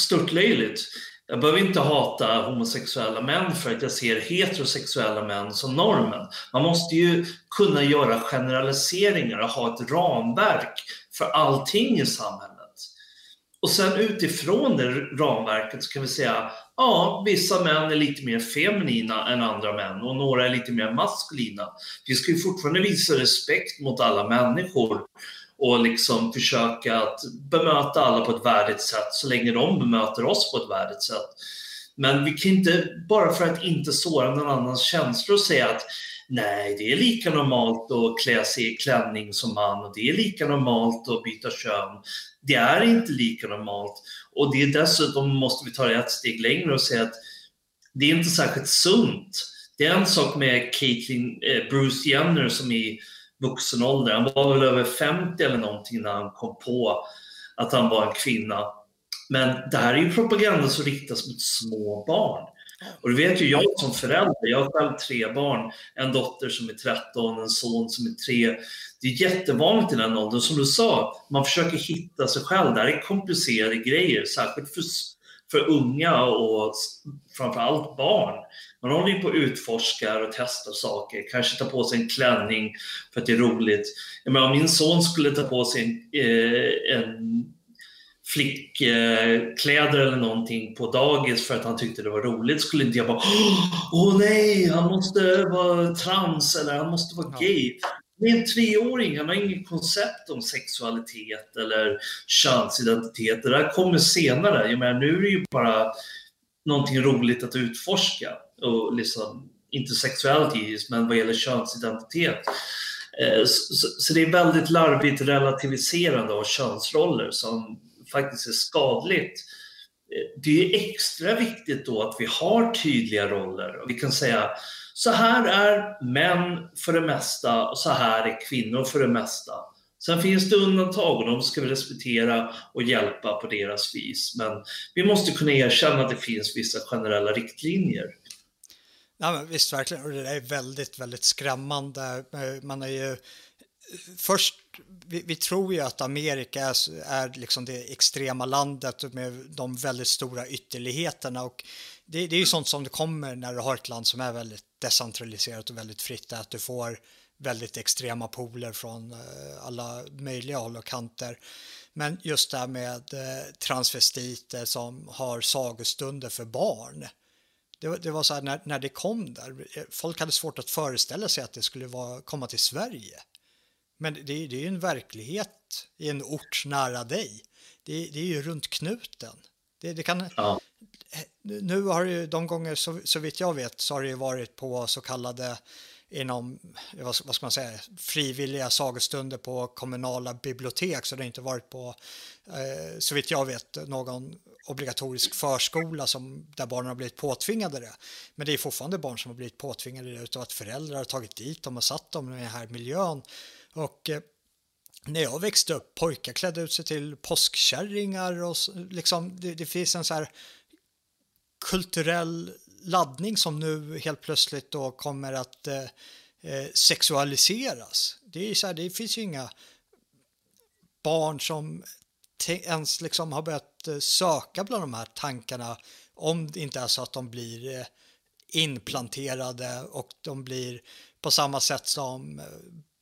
B: störtlöjligt. Jag behöver inte hata homosexuella män för att jag ser heterosexuella män som normen. Man måste ju kunna göra generaliseringar och ha ett ramverk för allting i samhället. Och sen utifrån det ramverket så kan vi säga ja, vissa män är lite mer feminina än andra män och några är lite mer maskulina. Vi ska ju fortfarande visa respekt mot alla människor och liksom försöka att bemöta alla på ett värdigt sätt så länge de bemöter oss på ett värdigt sätt. Men vi kan inte, bara för att inte såra någon annans känslor, säga att nej, det är lika normalt att klä sig i klänning som man och det är lika normalt att byta kön. Det är inte lika normalt. Och det är dessutom måste vi ta det ett steg längre och säga att det är inte särskilt sunt. Det är en sak med Caitlyn, eh, Bruce Jenner som är i vuxen ålder. Han var väl över 50 eller någonting när han kom på att han var en kvinna. Men det här är ju propaganda som riktas mot små barn. Och det vet ju jag som förälder, jag har själv tre barn, en dotter som är 13, en son som är 3. Det är jättevanligt i den åldern, som du sa, man försöker hitta sig själv. Det här är komplicerade grejer, särskilt för, för unga och framförallt barn. Man håller ju på och utforskar och testar saker, kanske tar på sig en klänning för att det är roligt. Jag menar, om min son skulle ta på sig en, eh, en flickkläder eller någonting på dagis för att han tyckte det var roligt skulle inte jag bara Åh nej, han måste vara trans eller han måste vara gay. Med en treåring, han har inget koncept om sexualitet eller könsidentitet. Det där kommer senare. Jag menar, nu är det ju bara någonting roligt att utforska. Och liksom, inte sexuellt givetvis, men vad gäller könsidentitet. Eh, så, det är väldigt larvigt relativiserande av könsroller som faktiskt är skadligt. Eh, det är extra viktigt då att vi har tydliga roller vi kan säga så här är män för det mesta och så här är kvinnor för det mesta. Sen finns det undantag och de ska vi respektera och hjälpa på deras vis. Men vi måste kunna erkänna att det finns vissa generella riktlinjer.
A: Ja, men visst, verkligen. Och det är väldigt, väldigt skrämmande. Eh, man är ju eh, först, vi, vi, tror ju att Amerika är, är liksom det extrema landet med de väldigt stora ytterligheterna och det, det är ju sånt som det kommer när du har ett land som är väldigt decentraliserat och väldigt fritt, att du får väldigt extrema poler från eh, alla möjliga håll och kanter. Men just det här med eh, transvestiter som har sagostunder för barn. Det, det var så här när, när det kom där, eh, folk hade svårt att föreställa sig att det skulle vara, komma till Sverige. Men det, det är ju en verklighet i en ort nära dig. Det, det är ju runt knuten. Det, det kan, ja. Eh, nu har det ju de gånger, så, så vitt jag vet, så har det ju varit på så kallade inom, vad ska man säga, frivilliga sagostunder på kommunala bibliotek så det har inte varit på, eh, så vitt jag vet, någon obligatorisk förskola som, där barnen har blivit påtvingade det. Men det är fortfarande barn som har blivit påtvingade det utav att föräldrar har tagit dit dem och satt dem i den här miljön och eh, när jag växte upp, pojkar klädde ut sig till påskkärringar och liksom, det, det finns en så här kulturell laddning som nu helt plötsligt då kommer att eh, eh, sexualiseras. Det, är så här, det finns ju inga barn som ens liksom har börjat eh, söka bland de här tankarna om det inte är så att de blir eh, inplanterade och de blir på samma sätt som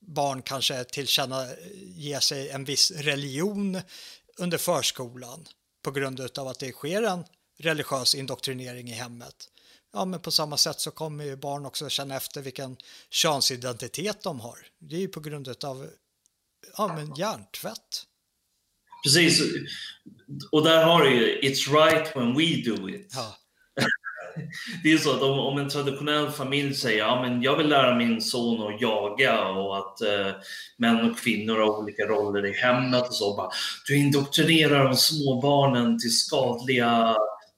A: barn kanske tillkänna ge sig en viss religion under förskolan på grund av att det sker en religiös indoktrinering i hemmet. Ja, men på samma sätt så kommer ju barn också känna efter vilken könsidentitet de har. Det är ju på grund av ja, men hjärntvätt.
B: Precis, och där har du ju It's right when we do it. Ja det är så att om, om, en traditionell familj säger ja, men jag vill lära min son att jaga och att eh, män och kvinnor har olika roller i hemmet och så. Bara, du indoktrinerar de små barnen till skadliga,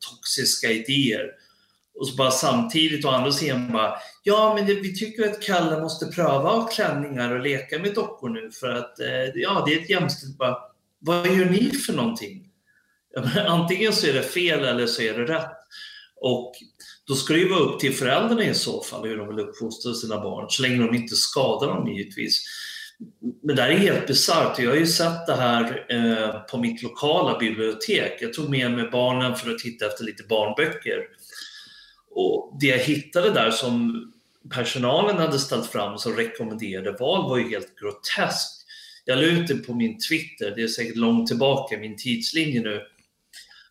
B: toxiska idéer. Och så bara samtidigt å andra sidan bara, ja men det, vi tycker att Kalle måste pröva klänningar och leka med dockor nu för att eh, ja, det är ett jämställt, bara, vad gör ni för någonting? Antingen så är det fel eller så är det rätt. Och då ska det ju vara upp till föräldrarna i så fall hur de vill uppfostra sina barn, så länge de inte skadar dem givetvis. Men det här är helt bisarrt. Jag har ju sett det här eh, på mitt lokala bibliotek. Jag tog med mig barnen för att titta efter lite barnböcker. Och det jag hittade där som personalen hade ställt fram som rekommenderade val var ju helt groteskt. Jag la ut det på min Twitter, det är säkert långt tillbaka i min tidslinje nu.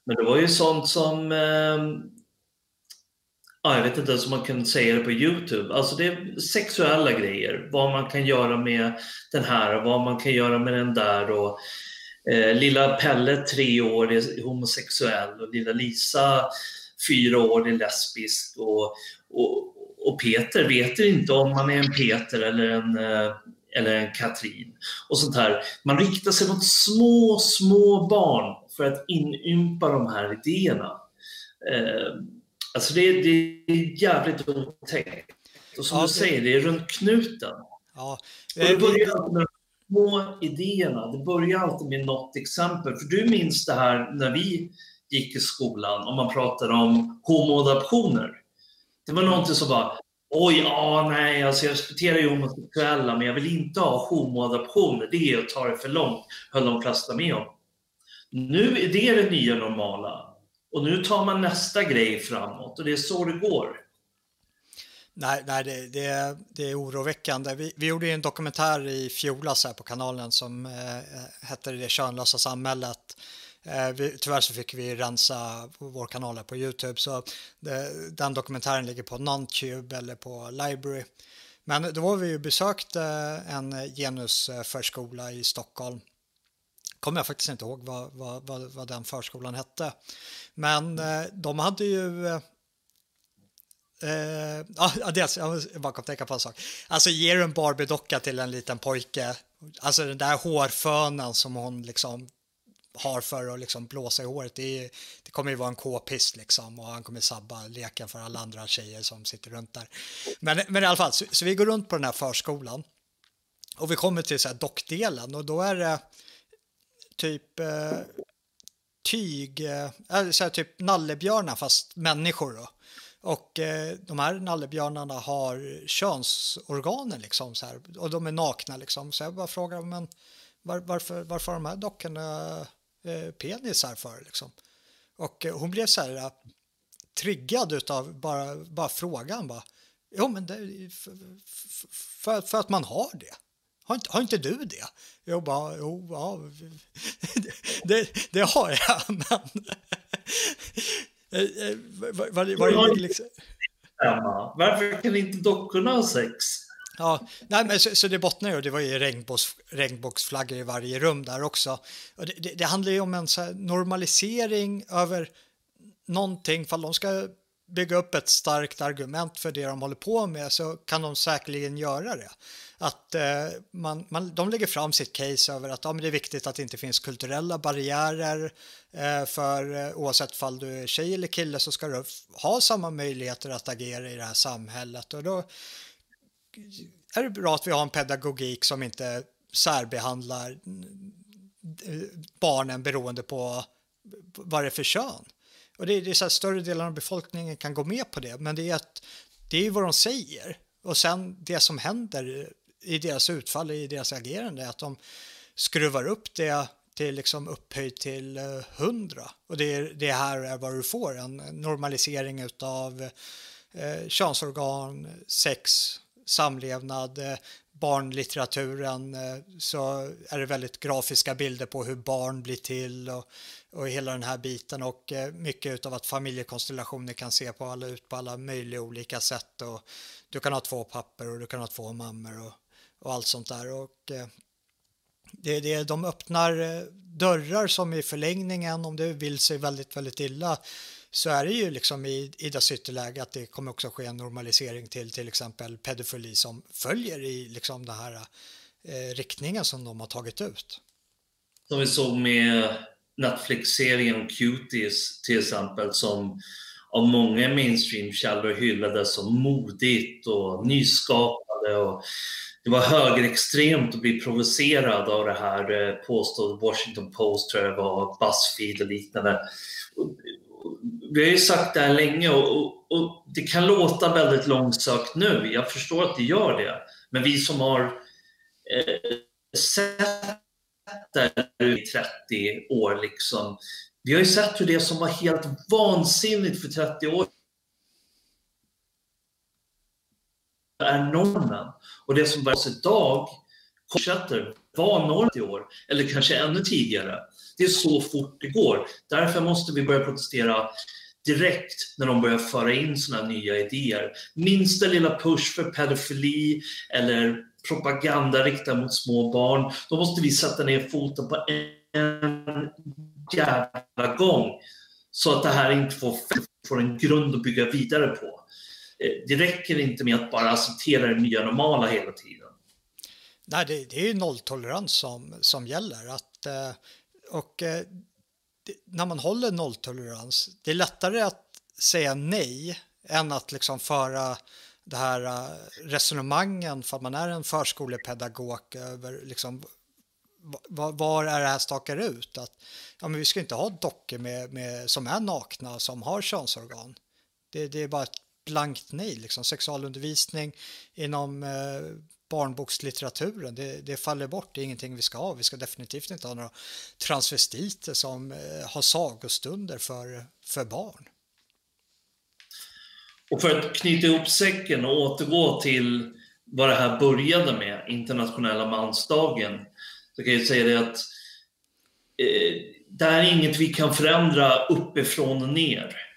B: Men det var ju sånt som eh, ja, jag vet inte ens om man kan säga det på Youtube. Alltså det är sexuella grejer. Vad man kan göra med den här och vad man kan göra med den där. Och, eh, lilla Pelle, tre år, är homosexuell och lilla Lisa, fyra år, är lesbisk. Och, och, och Peter vet inte om han är en Peter eller en, eh, eller en Katrin. Och sånt här. Man riktar sig mot små, små barn för att inympa de här idéerna. Eh, Alltså det, är, det är jävligt otäckt. Och som ja, du säger, det är runt knuten. Ja. Och det börjar alltid med de små idéerna. Det börjar alltid med något exempel. För du minns det här när vi gick i skolan, om man pratar om homoadoptioner. Det var någonting som bara, oj, ja, nej, alltså jag respekterar ju homosexuella, men jag vill inte ha homoadoptioner. Det är att ta det för långt, höll de flesta med om. Nu är det det nya normala. Och nu tar man nästa grej framåt och det är så det går.
A: Nej, nej det, det, det är oroväckande. Vi, vi gjorde en dokumentär i fjolas här på kanalen som eh, hette Det könlösa samhället. Eh, vi, tyvärr så fick vi rensa vår kanal här på Youtube så det, den dokumentären ligger på Nontube eller på Library. Men då var vi ju besökte en genusförskola i Stockholm. Kommer jag faktiskt inte ihåg vad, vad, vad, vad den förskolan hette. Men eh, de hade ju eh, eh ja, dels, jag bara kom tänka på en sak. Alltså ger du en Barbie-docka till en liten pojke, alltså den där hårfönen som hon liksom har för att liksom blåsa i håret, det, det kommer ju vara en k-pist liksom och han kommer sabba leken för alla andra tjejer som sitter runt där. Men, men i alla fall, så, så vi går runt på den här förskolan och vi kommer till så här dockdelen och då är det typ eh, tyg, eh, eller så här, typ nallebjörnar fast människor då. Och eh, de här nallebjörnarna har könsorganen liksom så här, och de är nakna liksom. Så jag bara frågar, men var, varför, varför har de här dockorna eh, penisar för liksom? Och eh, hon blev så här eh, triggad utav bara, bara frågan bara. Jo, men det, för, för, för att man har det. Har inte, har inte du det? Jag bara, jo, ja, det, det har jag, men
B: var, var, var det liksom... Varför kan inte dockorna ha sex?
A: Ja, nej, men så, så det bottnar ju, det var ju regnbågs, regnbågsflaggor i varje rum där också. Det, det, det handlar ju om en så normalisering över någonting, för de ska bygga upp ett starkt argument för det de håller på med så kan de säkerligen göra det att eh, man, man, de lägger fram sitt case över att ja, men det är viktigt att det inte finns kulturella barriärer eh, för eh, oavsett fall du är tjej eller kille så ska du ha samma möjligheter att agera i det här samhället och då är det bra att vi har en pedagogik som inte särbehandlar eh, barnen beroende på vad det är för kön. Och det är, det är så här, större delen av befolkningen kan gå med på det, men det är, att, det är vad de säger. Och sen det som händer i deras utfall, i deras agerande, att de skruvar upp det till liksom upphöjt till eh, hundra. Och det, är, det här är vad du får, en normalisering utav eh, könsorgan, sex, samlevnad, eh, barnlitteraturen eh, så är det väldigt grafiska bilder på hur barn blir till och, och hela den här biten och eh, mycket av att familjekonstellationer kan se på alla, ut på alla möjliga olika sätt och du kan ha två papper och du kan ha två mammor och och allt sånt där. Och, eh, det, det, de öppnar eh, dörrar som i förlängningen, om det vill sig väldigt, väldigt illa, så är det ju liksom i, i dess ytterläge att det kommer också ske en normalisering till till exempel pedofili som följer i liksom den här eh, riktningen som de har tagit ut.
B: Som vi såg med Netflix-serien Cuties till exempel som av många mainstream-källor hyllades som modigt och nyskapande och det var högerextremt att bli provocerad av det här eh, påstådda Washington Post, tror jag det var, Buzzfeed och liknande. Vi har ju sagt det här länge och, och, och, det kan låta väldigt långsökt nu. Jag förstår att det gör det. Men vi som har eh, sett det i 30 år, liksom, vi har ju sett hur det som var helt vansinnigt för 30 år är normen. Och det som börjar idag fortsätter vara normen i år, eller kanske ännu tidigare. Det är så fort det går. Därför måste vi börja protestera direkt när de börjar föra in sådana nya idéer. Minsta lilla push för pedofili eller propaganda riktad mot små barn, då måste vi sätta ner foten på en jävla gång så att det här inte får, får en grund att bygga vidare på. Eh, det räcker inte med att bara acceptera det nya normala hela tiden.
A: Nej, det, det är nolltolerans som, som gäller. Att, eh, och eh, när man håller nolltolerans, det är lättare att säga nej än att liksom föra det här resonemangen för att man är en förskolepedagog över liksom var, var är det här stakar ut? Att ja, men vi ska inte ha dockor med, med, som är nakna som har könsorgan. Det, det är bara ett blankt nej. Liksom. Sexualundervisning inom eh, barnbokslitteraturen, det, det, faller bort, det är ingenting vi ska ha. Vi ska definitivt inte ha några transvestiter som eh, har sagostunder för, för barn.
B: Och för att knyta ihop säcken och återgå till vad det här började med, internationella mansdagen, så kan jag säga det att eh, det här är inget vi kan förändra uppifrån och ner.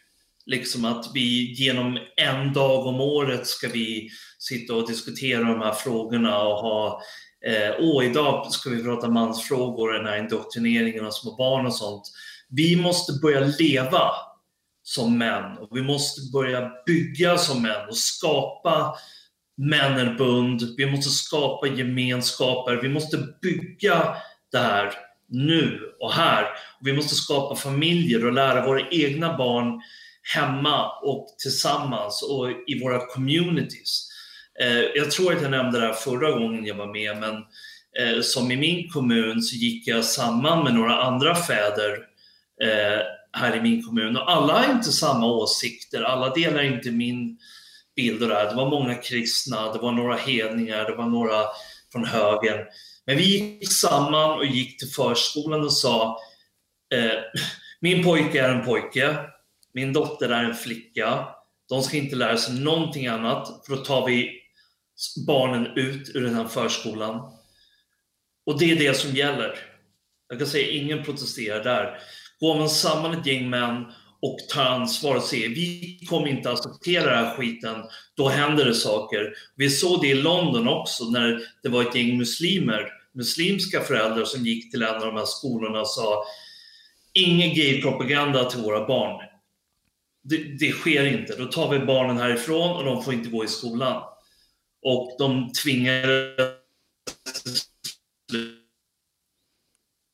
B: Liksom att vi genom en dag om året ska vi sitta och diskutera de här frågorna och ha eh, åh, idag ska vi prata mansfrågor, den här indoktrineringen av små barn och sånt. Vi måste börja leva som män och vi måste börja bygga som män och skapa männerbund. Vi måste skapa gemenskaper. Vi måste bygga det här nu och här. Vi måste skapa familjer och lära våra egna barn hemma och tillsammans och i våra communities. Eh, jag tror att jag nämnde det här förra gången jag var med, men eh, som i min kommun så gick jag samman med några andra fäder eh, här i min kommun och alla har inte samma åsikter, alla delar inte min bild av det här. Det var många kristna, det var några hedningar, det var några från högern. Men vi gick samman och gick till förskolan och sa eh, min pojke är en pojke, min dotter är en flicka. De ska inte lära sig någonting annat, för då tar vi barnen ut ur den här förskolan. Och det är det som gäller. Jag kan säga ingen protesterar där. Går man samman ett gäng män och tar ansvar och säger vi kommer inte acceptera den här skiten, då händer det saker. Vi såg det i London också när det var ett gäng muslimer, muslimska föräldrar som gick till en av de här skolorna och sa ingen gay-propaganda till våra barn. Det, det, sker inte. Då tar vi barnen härifrån och de får inte gå i skolan. Och de tvingar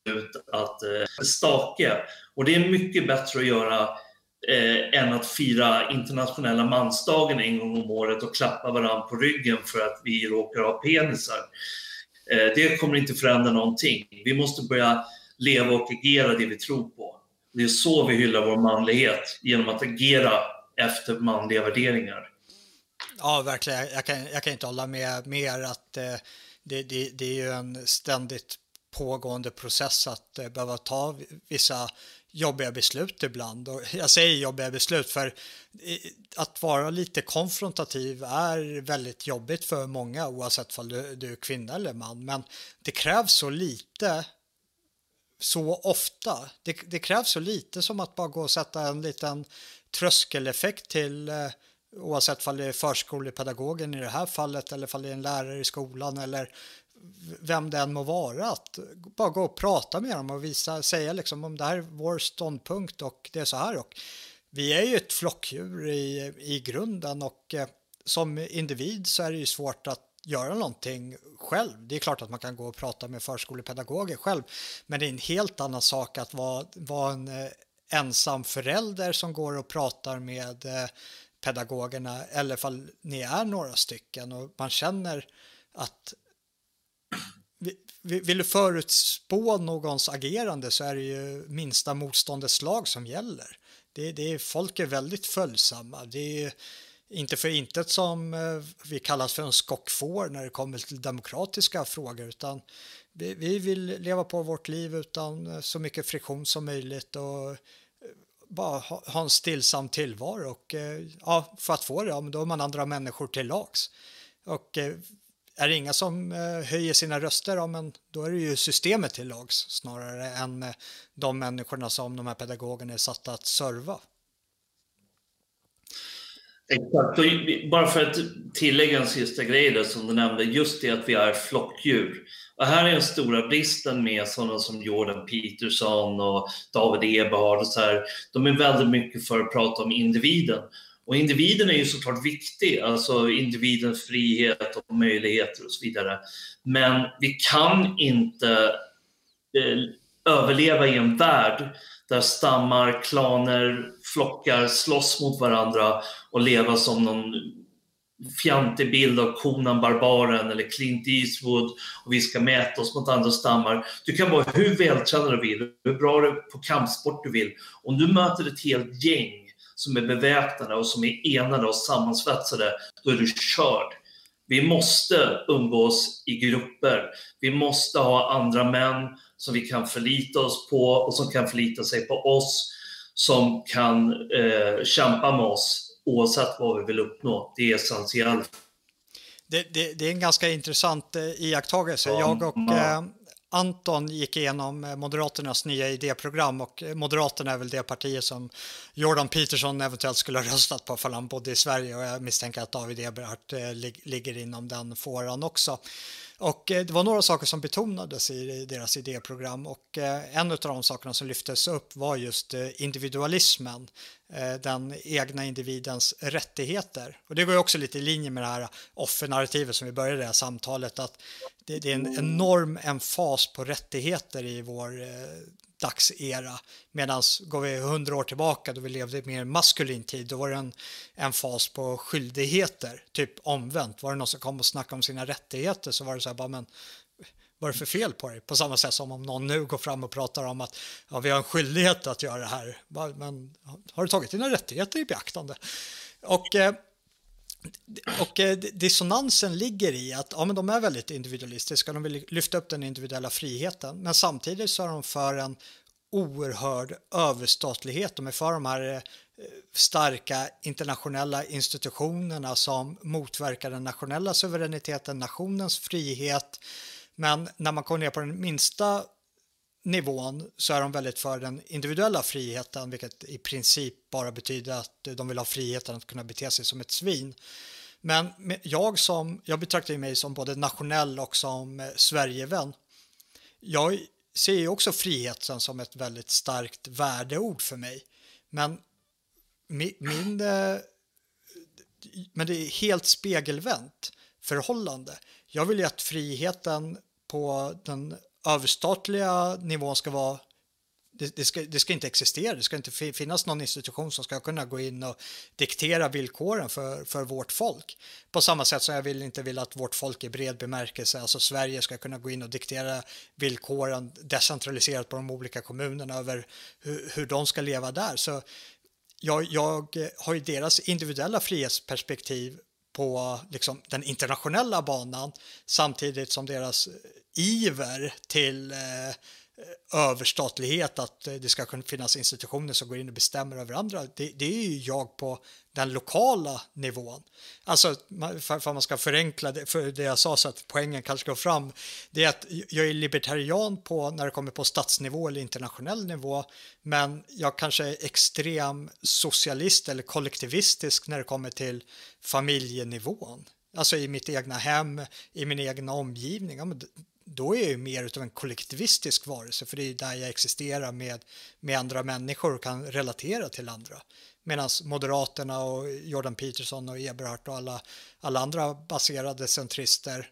B: ut att eh, staka. Och det är mycket bättre att göra eh, än att fira internationella mansdagen en gång om året och klappa varandra på ryggen för att vi råkar ha penisar. Eh, det kommer inte förändra någonting. Vi måste börja leva och agera det vi tror på. Det är så vi hyllar vår manlighet, genom att agera efter manliga värderingar.
A: Ja, verkligen. Jag kan, jag kan inte hålla med mer att eh, det, det, det, är ju en ständigt pågående process att eh, behöva ta vissa jobbiga beslut ibland. Och jag säger jobbiga beslut för eh, att vara lite konfrontativ är väldigt jobbigt för många oavsett om du, du är kvinna eller man. Men det krävs så lite så ofta. Det, det, krävs så lite som att bara gå och sätta en liten tröskeleffekt till eh, oavsett om det är förskolepedagogen i det här fallet eller om det är en lärare i skolan eller vem det än må vara, att bara gå och prata med dem och visa, säga liksom om det här är vår ståndpunkt och det är så här. Och vi är ju ett flockdjur i, i grunden och eh, som individ så är det ju svårt att göra någonting själv. Det är klart att man kan gå och prata med förskolepedagoger själv, men det är en helt annan sak att vara, vara en eh, ensam förälder som går och pratar med eh, pedagogerna eller fall ni är några stycken och man känner att vill du förutspå någons agerande så är det ju minsta motståndets lag som gäller. Det, det är, folk är väldigt följsamma. Det är inte för intet som eh, vi kallas för en skockfår när det kommer till demokratiska frågor utan vi, vi vill leva på vårt liv utan eh, så mycket friktion som möjligt och eh, bara ha, ha en stillsam tillvaro och ja, för att få det, ja, men då är man andra människor till lags. Och är det inga som höjer sina röster, ja, men då är det ju systemet till lags snarare än de människorna som de här pedagogerna är satta att serva.
B: Exakt, och bara för att tillägga en sista grej där som du nämnde, just det att vi är flockdjur. Och här är den stora bristen med sådana som Jordan Peterson och David Eberhard och så här. De är väldigt mycket för att prata om individen. Och individen är ju såklart viktig, alltså individens frihet och möjligheter och så vidare. Men vi kan inte eh, överleva i en värld där stammar, klaner, flockar slåss mot varandra och leva som någon fjantig bild av konan Barbaren eller Clint Eastwood och vi ska mäta oss mot andra stammar. Du kan vara hur vältränad du vill, hur bra du på kampsport du vill. Om du möter ett helt gäng som är beväpnade och som är enade och sammansvetsade, då är du körd. Vi måste umgås i grupper. Vi måste ha andra män som vi kan förlita oss på och som kan förlita sig på oss, som kan eh, kämpa med oss oavsett vad vi vill uppnå. Det är essentiellt.
A: Det, det, det är en ganska intressant eh, iakttagelse. Jag och eh, Anton gick igenom eh, Moderaternas nya idéprogram och eh, Moderaterna är väl det partiet som Jordan Peterson eventuellt skulle ha röstat på för han bodde i Sverige och jag misstänker att David Eberhardt eh, ligger inom den fåran också. Och eh, det var några saker som betonades i deras idéprogram och eh, en av de sakerna som lyftes upp var just eh, individualismen, den egna individens rättigheter. Och det går ju också lite i linje med det här offernarrativet som vi började det här samtalet, att det, är en enorm emfas på rättigheter i vår dagsera. Medan går vi hundra år tillbaka då vi levde i mer maskulin tid, då var det en, en fas på skyldigheter, typ omvänt. Var det någon som kom och snackade om sina rättigheter så var det så här, bara, men vad är det för fel på dig? På samma sätt som om någon nu går fram och pratar om att ja, vi har en skyldighet att göra det här. Men har du tagit dina rättigheter i beaktande? Och eh, och eh, dissonansen ligger i att ja, men de är väldigt individualistiska, de vill lyfta upp den individuella friheten, men samtidigt så är de för en oerhörd överstatlighet. De är för de här eh, starka internationella institutionerna som motverkar den nationella suveräniteten, nationens frihet. Men när man kommer ner på den minsta nivån så är de väldigt för den individuella friheten, vilket i princip bara betyder att de vill ha friheten att kunna bete sig som ett svin. Men jag, som, jag betraktar mig som både nationell och som eh, Sverigevän. Jag ser ju också friheten som ett väldigt starkt värdeord för mig. Men min, min men det är helt spegelvänt förhållande. Jag vill ju att friheten på den överstatliga nivån ska vara det, det, ska, det ska inte existera, det ska inte finnas någon institution som ska kunna gå in och diktera villkoren för, för vårt folk. På samma sätt som jag vill inte vill att vårt folk i bred bemärkelse, alltså Sverige, ska kunna gå in och diktera villkoren decentraliserat på de olika kommunerna över hur, hur de ska leva där. Så jag, jag har ju deras individuella frihetsperspektiv på liksom, den internationella banan samtidigt som deras eh, iver till eh, överstatlighet, att eh, det ska kunna finnas institutioner som går in och bestämmer över andra, det, det är ju jag på den lokala nivån. Alltså, för, att man ska förenkla det, för det jag sa så att poängen kanske går fram, det är att jag är libertarian på när det kommer på statsnivå eller internationell nivå, men jag kanske är extrem socialist eller kollektivistisk när det kommer till familjenivån. Alltså i mitt egna hem, i min egna omgivning. Ja, då är jag ju mer av en kollektivistisk varelse för det är där jag existerar med, med andra människor och kan relatera till andra. Medan Moderaterna och Jordan Peterson och Eberhardt och alla, alla andra baserade centrister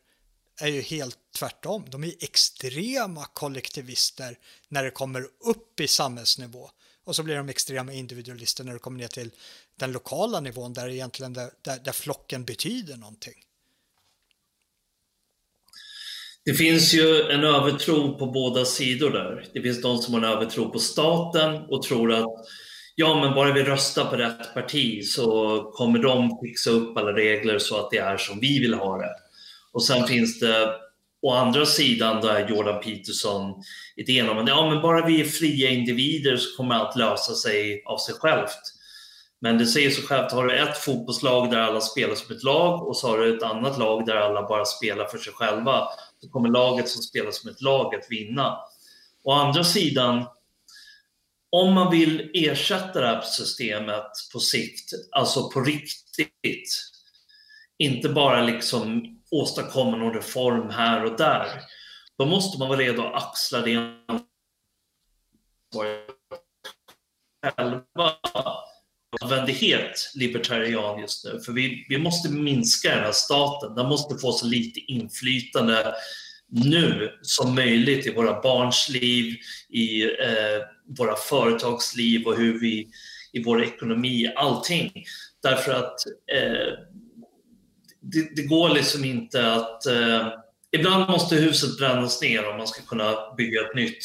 A: är ju helt tvärtom. De är extrema kollektivister när det kommer upp i samhällsnivå. Och så blir de extrema individualister när det kommer ner till den lokala nivån där egentligen där, där, där flocken betyder någonting.
B: Det finns ju en övertro på båda sidor där. Det finns de som har en övertro på staten och tror att ja, men bara vi röstar på rätt parti så kommer de fixa upp alla regler så att det är som vi vill ha det. Och sen finns det å andra sidan där Jordan Peterson idén om att ja, men bara vi är fria individer så kommer allt lösa sig av sig självt. Men det säger sig självt, har du ett fotbollslag där alla spelar som ett lag och så har du ett annat lag där alla bara spelar för sig själva så kommer laget som spelar som ett lag att vinna. Å andra sidan, om man vill ersätta det här systemet på sikt, alltså på riktigt, inte bara liksom åstadkomma någon reform här och där, då måste man vara redo att axla det själva nödvändighet libertarian just nu. För vi, vi måste minska den här staten. Den måste få så lite inflytande nu som möjligt i våra barns liv, i eh, våra företagsliv och hur vi, i vår ekonomi, allting. Därför att eh, det, det, går liksom inte att... Eh, ibland måste huset brännas ner om man ska kunna bygga ett nytt.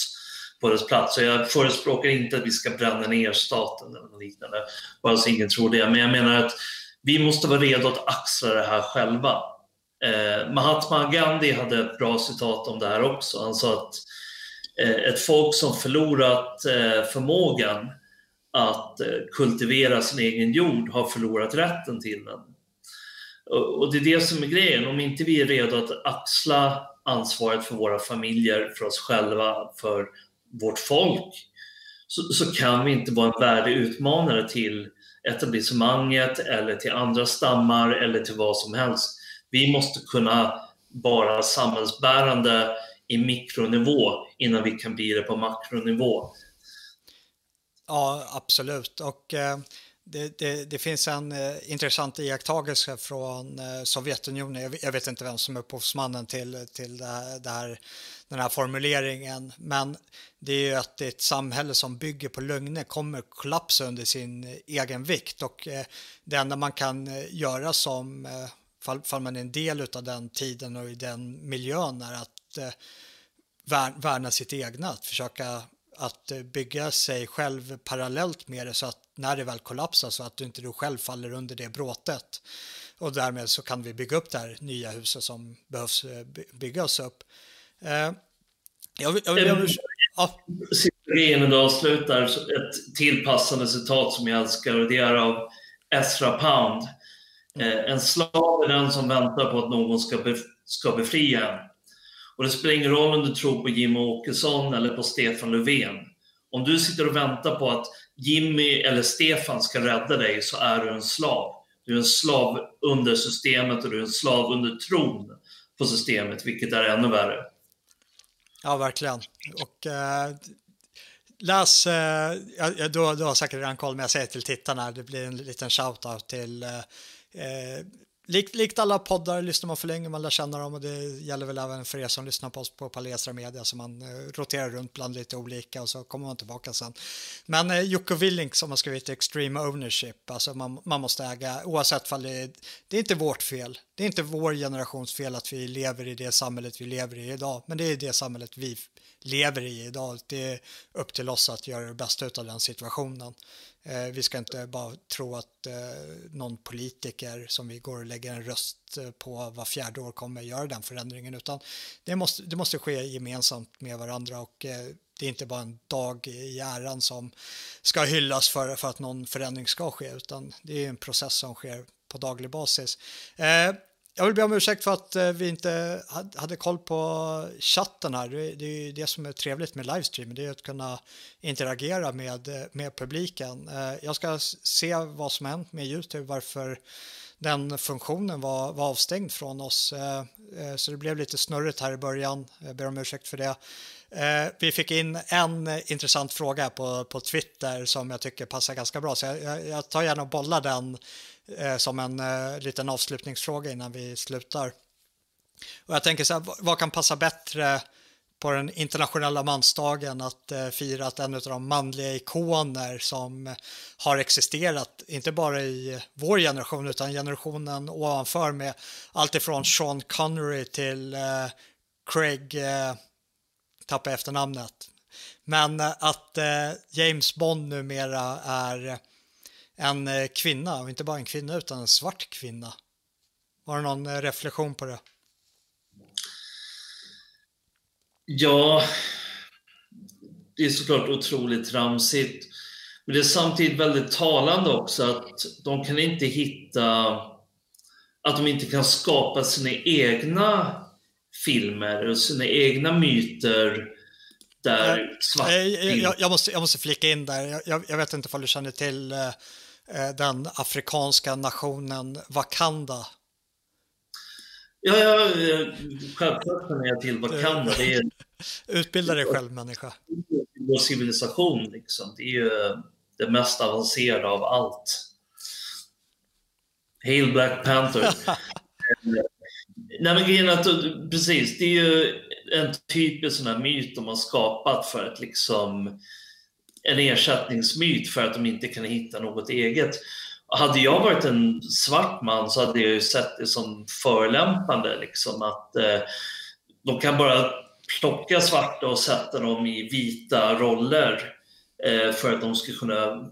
B: på dess plats. Så jag förespråkar inte att vi ska bränna ner staten eller liknande, bara så ingen tror det. Men jag menar att vi måste vara redo att axla det här själva. Eh, Mahatma Gandhi hade ett bra citat om det här också. Han sa att eh, ett folk som förlorat eh, förmågan att eh, kultivera sin egen jord har förlorat rätten till den. Och det är det som är grejen. Om inte vi är redo att axla ansvaret för våra familjer, för oss själva, för vårt folk, så, så kan vi inte vara en värdig utmanare till etablissemanget eller till andra stammar eller till vad som helst. Vi måste kunna vara samhällsbärande i mikronivå innan vi kan bli det på makronivå.
A: Ja, absolut. Och eh, det, det, det, finns en eh, intressant iakttagelse från eh, Sovjetunionen. Jag, jag, vet inte vem som är upphovsmannen till, till det här, det här, den här formuleringen. Men det är ju att ett samhälle som bygger på lögner kommer kollapsa under sin eh, egen vikt. Och eh, det enda man kan eh, göra som fall, fall man är en del av den tiden och i den miljön är att eh, värna sitt egna, att försöka att eh, bygga sig själv parallellt med det så att när det väl kollapsar så att du inte du själv faller under det bråtet. Och därmed så kan vi bygga upp det här nya huset som behövs eh, byggas upp. Eh,
B: jag, vill, jag, jag ja. Sista grejen avslutar ett tillpassande citat som jag älskar och det är av Ezra Pound. Mm. Eh, en slav är den som väntar på att någon ska, be, ska befria en. Och det spelar ingen roll om du tror på Jimmy Åkesson eller på Stefan Löfven. Om du sitter och väntar på att Jimmy eller Stefan ska rädda dig så är du en slav. Du är en slav under systemet och du är en slav under tron på systemet, vilket är ännu värre.
A: Ja, verkligen. Och eh, läs, eh, du, du har säkert redan koll, men jag säger till tittarna, det blir en liten shout-out till eh, eh Likt, likt alla poddar lyssnar man för länge, man lär känna dem och det gäller väl även för er som lyssnar på oss på Palestra Media så man eh, roterar runt bland lite olika och så kommer man tillbaka sen. Men eh, Jocke Willink som har skrivit Extreme Ownership, alltså man, man måste äga oavsett fall det, det är inte vårt fel. Det är inte vår generations fel att vi lever i det samhället vi lever i idag, men det är det samhället vi lever i idag. Det är upp till oss att göra det bästa av den situationen. Eh, vi ska inte bara tro att eh, någon politiker som vi går och lägger en röst eh, på var fjärde år kommer göra den förändringen utan det måste, det måste ske gemensamt med varandra och det är inte bara en dag i äran som ska hyllas för, för att någon förändring ska ske utan det är en process som sker på daglig basis. Jag vill be om ursäkt för att eh, vi inte hade koll på chatten här. Det är ju det som är trevligt med livestream, det är att kunna interagera med, eh, med publiken. Eh, jag ska se vad som hänt med Youtube, varför den funktionen var, var avstängd från oss. Så det blev lite snurrigt här i början. Jag ber om ursäkt för det. Vi fick in en intressant fråga på, på Twitter som jag tycker passar ganska bra, så jag, jag tar gärna och bollar den Eh, som en eh, liten avslutningsfråga innan vi slutar. Och jag tänker så här, vad kan passa bättre på den internationella mansdagen att eh, fira att en av de manliga ikoner som har existerat, inte bara i vår generation utan generationen ovanför med allt ifrån Sean Connery till eh, Craig, eh, tappar efternamnet. Men eh, att eh, James Bond numera är en eh, kvinna, och inte bara en kvinna utan en svart kvinna. Har du någon eh, reflektion på det?
B: Ja, det är såklart otroligt tramsigt. Men det är samtidigt väldigt talande också att de kan inte hitta, att de inte kan skapa sina egna filmer och sina egna myter där svart
A: jag, jag, jag, måste, jag måste flika in där, jag, jag vet inte om du känner till eh, Eh, den afrikanska nationen Wakanda.
B: Ja, ja självklart känner jag till Wakanda. Det är,
A: Utbilda dig själv människa.
B: Vår civilisation liksom. Det är ju det mest avancerade av allt. Hail Black Panther. Nej men grejen är att, precis, det är ju en typisk sån här myt de har skapat för att liksom en ersättningsmyt för att de inte kan hitta något eget. Hade jag varit en svart man så hade jag ju sett det som förelämpande, liksom, att eh, de kan bara plocka svarta och sätta dem i vita roller eh, för att de ska kunna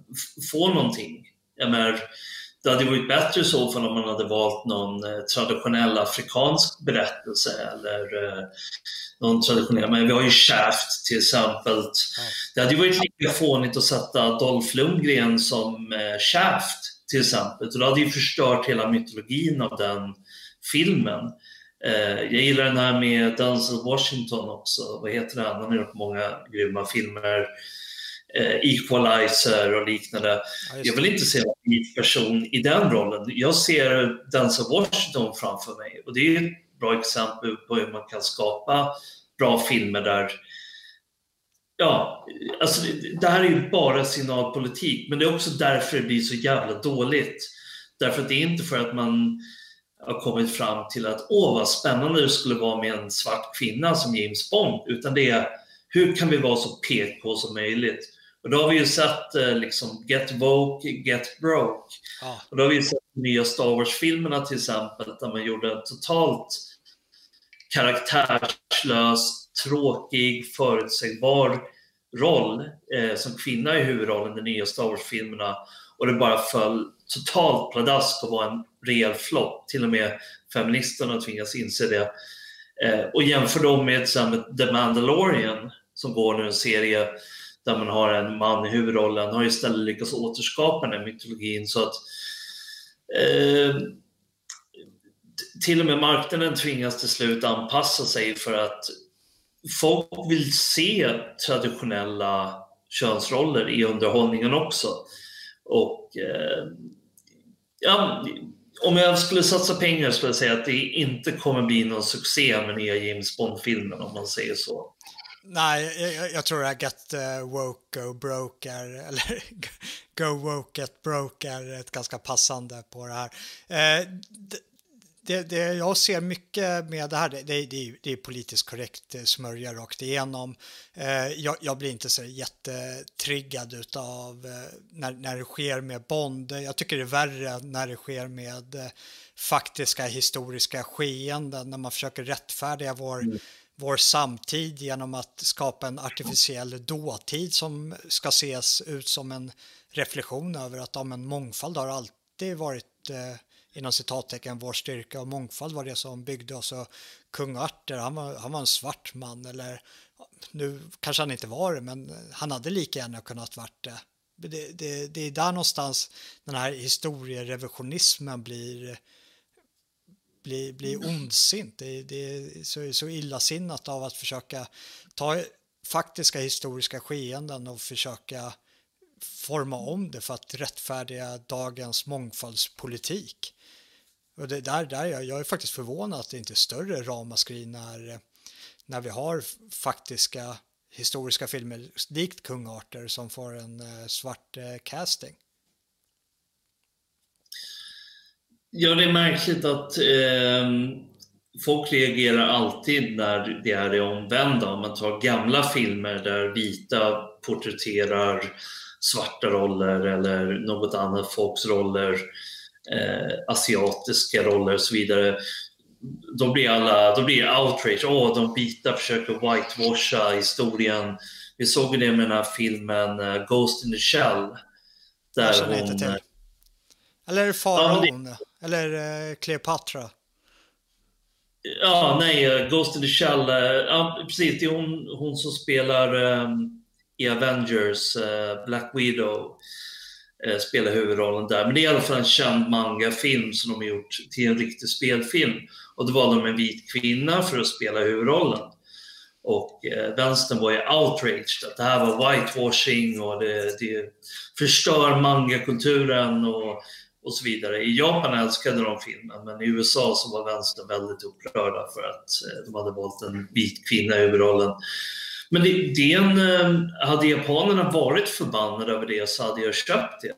B: få någonting. Jag menar, det hade varit bättre i så fall om man hade valt någon eh, traditionell afrikansk berättelse eller eh, någon traditionell, men vi har ju Shaft till exempel. Det hade ju varit lika fånigt att sätta Dolph Lundgren som eh, Shaft till exempel. Och det hade ju förstört hela mytologin av den filmen. jag gillar den här med Denzel Washington också. Vad heter den? Han har gjort många grymma filmer equalizer och liknande. Ja, jag vill inte se en vit person i den rollen. Jag ser Denzel Washington framför mig och det är ett bra exempel på hur man kan skapa bra filmer där Ja, alltså det här är ju bara signalpolitik, men det är också därför det blir så jävla dåligt. Därför att det är inte för att man har kommit fram till att åh vad spännande det skulle vara med en svart kvinna som James Bond, utan det är hur kan vi vara så PK som möjligt? Och då har vi ju sett eh, liksom Get Woke, Get Broke. Ah. Och då har vi ju sett de nya Star Wars-filmerna till exempel, där man gjorde en totalt karaktärslös, tråkig, förutsägbar roll eh, som kvinna i huvudrollen i de nya Star Wars-filmerna. Och det bara föll totalt pladask och var en rejäl flopp. Till och med feministerna tvingas inse det. Eh, och jämför dem med The Mandalorian som går nu en serie där man har en man i huvudrollen, har istället lyckats återskapa den här mytologin så att eh, till och med marknaden tvingas till slut anpassa sig för att folk vill se traditionella könsroller i underhållningen också. Och eh, ja, om jag skulle satsa pengar skulle jag säga att det inte kommer bli någon succé med nya James Bond-filmen om man säger så.
A: Nej, jag, jag, tror att Get eh, Woke Go Broke är, eller Go Woke Get Broke är ett ganska passande på det här. Eh, det, det, jag ser mycket med det här, det, det, det är politiskt korrekt eh, smörja rakt igenom. Jag, jag, blir inte så jättetriggad utav när, när det sker med Bond. Jag tycker det är värre när det sker med faktiska historiska skeenden, när man försöker rättfärdiga vår mm vår samtid genom att skapa en artificiell dåtid som ska ses ut som en reflektion över att ja, men mångfald har alltid varit eh, inom citattecken vår styrka och mångfald var det som byggde oss. Och kung Arthur, han var, han var en svart man eller nu kanske han inte var det, men han hade lika gärna kunnat varit det. Det, det, det är där någonstans den här historierevisionismen blir bli, bli ondsint. Det, det är så, så illasinnat av att försöka ta faktiska historiska skeenden och försöka forma om det för att rättfärdiga dagens mångfaldspolitik. Och det där, där jag, jag är faktiskt förvånad att det inte är större ramaskri när, när vi har faktiska historiska filmer likt Kungarter som får en eh, svart eh, casting.
B: Ja, det är märkligt att eh, folk reagerar alltid när det är det omvända. Om man tar gamla filmer där vita porträtterar svarta roller eller något annat folks roller, eh, asiatiska roller och så vidare. Då blir alla, då blir det outrage. Åh, de vita försöker whitewasha historien. Vi såg det med den här filmen uh, Ghost in the Shell.
A: Där hon, eller Faraon? Ja, det... Eller eh, Cleopatra?
B: Ja, nej, eh, Ghost in the Shell. Eh, ja, precis. Det är hon, hon som spelar um, i Avengers, uh, Black Widow. Uh, spelar huvudrollen där. Men det är i alla fall en känd manga-film som de har gjort till en riktig spelfilm. Och då valde de en vit kvinna för att spela huvudrollen. Och eh, vänstern var ju outraged att det här var whitewashing och det, det förstör mangakulturen och och så vidare. I Japan älskade de filmen, men i USA så var vänstern väldigt upprörda för att eh, de hade valt en vit kvinna i huvudrollen. Men det, eh, hade japanerna varit förbannade över det så hade jag köpt det.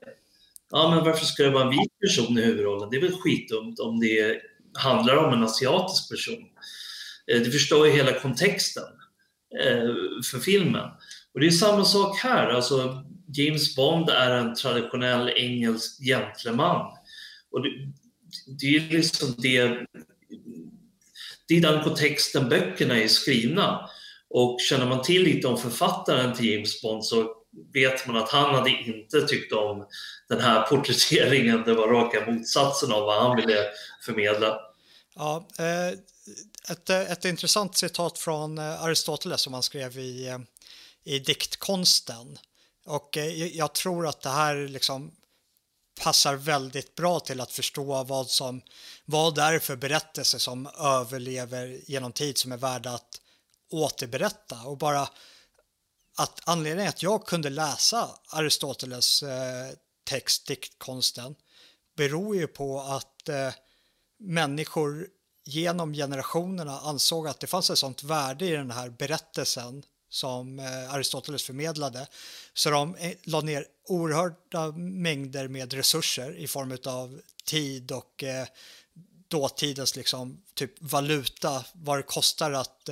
B: Ja, men varför ska det vara en vit person i huvudrollen? Det är väl skitdumt om det handlar om en asiatisk person. Eh, det förstör ju hela kontexten för filmen. Och det är samma sak här. Alltså, James Bond är en traditionell engelsk gentleman. Och det, det är liksom det, det är den kontexten böckerna är skrivna. Och känner man till lite om författaren till James Bond så vet man att han hade inte tyckt om den här porträtteringen. Det var raka motsatsen av vad han ville förmedla.
A: Ja, eh, ett, ett intressant citat från eh, Aristoteles som han skrev i, eh, i diktkonsten. Och eh, jag tror att det här liksom passar väldigt bra till att förstå vad som vad det är för berättelser som överlever genom tid som är värda att återberätta. Och bara att anledningen att jag kunde läsa Aristoteles eh, text, diktkonsten, beror ju på att eh, människor genom generationerna ansåg att det fanns ett sånt värde i den här berättelsen som eh, Aristoteles förmedlade. Så de eh, la ner oerhörda mängder med resurser i form av tid och eh, dåtidens liksom, typ valuta, vad det kostar att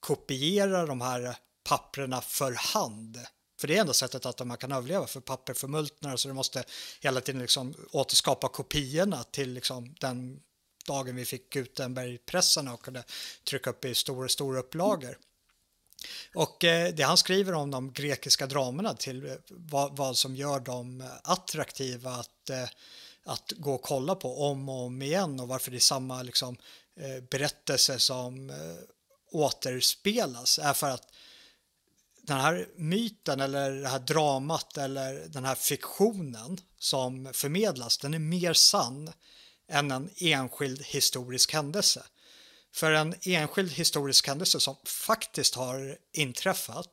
A: kopiera de här papprena för hand. För det är enda sättet att man kan överleva, för papper förmultnar så du måste hela tiden liksom återskapa kopiorna till liksom den dagen vi fick Gutenbergpressarna och kunde trycka upp i stora, stora upplagor. Och eh, det han skriver om de grekiska dramerna till eh, vad, vad som gör dem attraktiva att, eh, att gå och kolla på om och om igen och varför det är samma liksom, berättelse som återspelas är för att den här myten eller det här dramat eller den här fiktionen som förmedlas, den är mer sann än en enskild historisk händelse. För en enskild historisk händelse som faktiskt har inträffat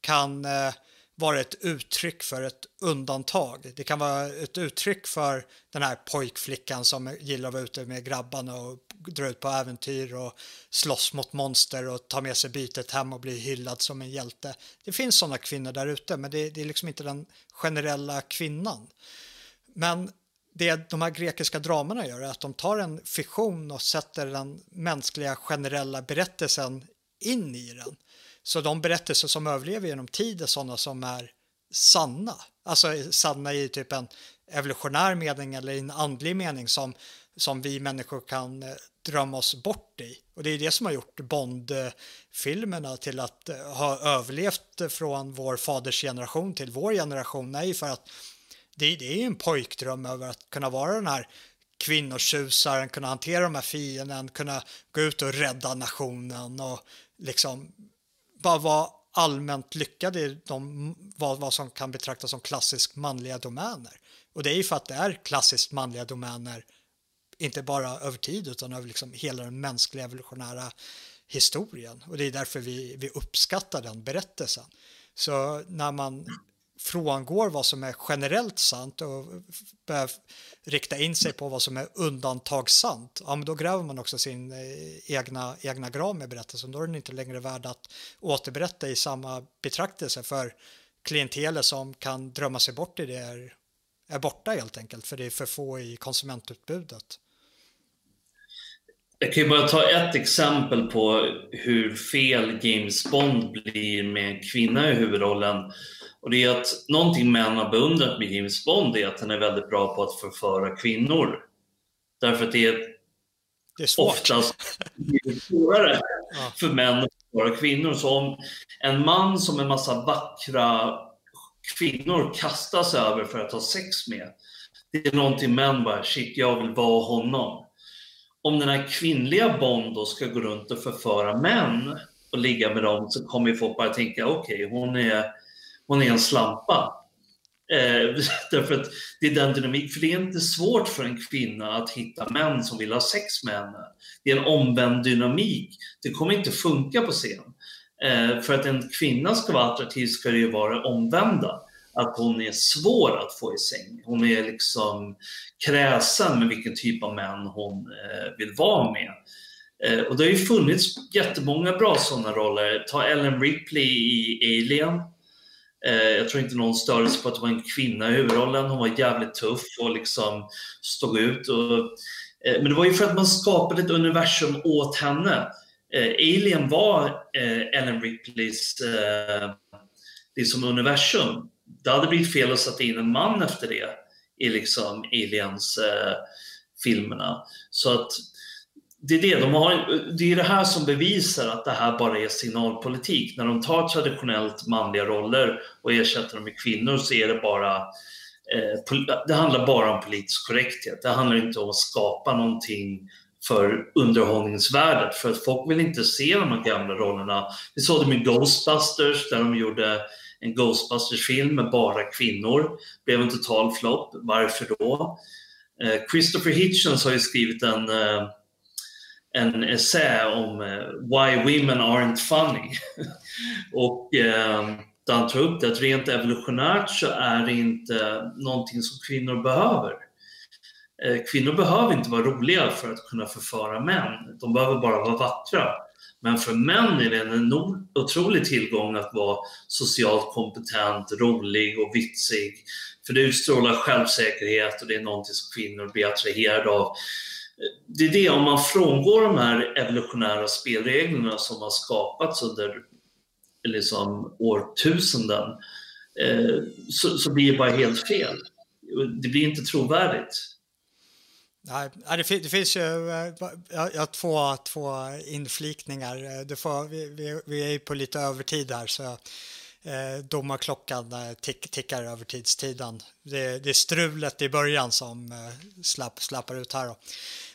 A: kan eh, vara ett uttryck för ett undantag. Det kan vara ett uttryck för den här pojkflickan som gillar att vara ute med grabbarna och dra ut på äventyr och slåss mot monster och ta med sig bytet hem och bli hyllad som en hjälte. Det finns sådana kvinnor där ute, men det, det, är liksom inte den generella kvinnan. Men det de här grekiska dramerna gör är att de tar en fiktion och sätter den mänskliga generella berättelsen in i den. Så de berättelser som överlever genom tid är sådana som är sanna. Alltså eh, sanna i typ en evolutionär mening eller i en andlig mening som, som vi människor kan eh, drömma oss bort i. Och det är det som har gjort Bond-filmerna till att eh, ha överlevt från vår faders generation till vår generation. Nej, för att det, det är en pojkdröm över att kunna vara den här kvinnotjusaren, kunna hantera de här fienden, kunna gå ut och rädda nationen och liksom bara vara allmänt lyckad i de, vad, vad som kan betraktas som klassiskt manliga domäner. Och det är ju för att det är klassiskt manliga domäner, inte bara över tid utan över liksom hela den mänskliga evolutionära historien. Och det är därför vi, vi uppskattar den berättelsen. Så när man frångår vad som är generellt sant och börjar rikta in sig på vad som är undantagssant, ja, men då gräver man också sin eh, egna, egna grav med berättelsen. Då är den inte längre värd att återberätta i samma betraktelse för klientelet som kan drömma sig bort i det är, är borta helt enkelt, för det är för få i konsumentutbudet.
B: Jag kan ju bara ta ett exempel på hur fel James Bond blir med en kvinna i huvudrollen. Och det är att någonting män har beundrat med James Bond är att han är väldigt bra på att förföra kvinnor. Därför att det är,
A: det är svårt.
B: oftast svårare ja. för män att förföra kvinnor. Så om en man som en massa vackra kvinnor kastar sig över för att ha sex med, det är någonting män bara, shit, jag vill vara honom. Om den här kvinnliga Bond då ska gå runt och förföra män och ligga med dem så kommer folk bara tänka, okej, okay, hon är hon är en slampa. Eh, därför att det är den dynamik, för det är inte svårt för en kvinna att hitta män som vill ha sex med henne. Det är en omvänd dynamik. Det kommer inte funka på scen. Eh, för att en kvinna ska vara attraktiv ska det ju vara det omvända. Att hon är svår att få i säng. Hon är liksom kräsen med vilken typ av män hon eh, vill vara med. Eh, och det har ju funnits jättemånga bra sådana roller. Ta Ellen Ripley i Alien Eh, jag tror inte någon störde sig på att det var en kvinna i huvudrollen. Hon var jävligt tuff och liksom stod ut. Och, eh, men det var ju för att man skapade ett universum åt henne. Eh, Alien var Ellen Ripleys liksom universum. Det hade blivit fel att sätta in en man efter det i liksom Aliens-filmerna. Så att det är det, de har, det är det här som bevisar att det här bara är signalpolitik. När de tar traditionellt manliga roller och ersätter dem med kvinnor så är det bara eh, det handlar bara om politisk korrekthet. Det handlar inte om att skapa någonting för underhållningsvärdet. För att folk vill inte se de här gamla rollerna. Vi såg det med Ghostbusters där de gjorde en Ghostbusters-film med bara kvinnor. Det blev en total flopp. Varför då? Eh, Christopher Hitchens har ju skrivit en eh, en essä om eh, Why Women Aren't Funny. och eh, där han tar upp det att rent evolutionärt så är det inte någonting som kvinnor behöver. Eh, kvinnor behöver inte vara roliga för att kunna förföra män. De behöver bara vara vackra. Men för män är det en otrolig tillgång att vara socialt kompetent, rolig och vitsig. För det utstrålar självsäkerhet och det är någonting som kvinnor blir attraherade av det är det, om man frångår de här evolutionära spelreglerna som har skapats under liksom, årtusenden eh, så, så blir det bara helt fel. Det blir inte trovärdigt.
A: Nej, det, det finns ju eh, jag, jag, två, två inflikningar. Eh, du får, vi, vi, vi är ju på lite övertid här så eh, domarklockan eh, tick, tickar övertidstiden. Det, det är strulet i början som eh, slapp, slappar ut här. Då.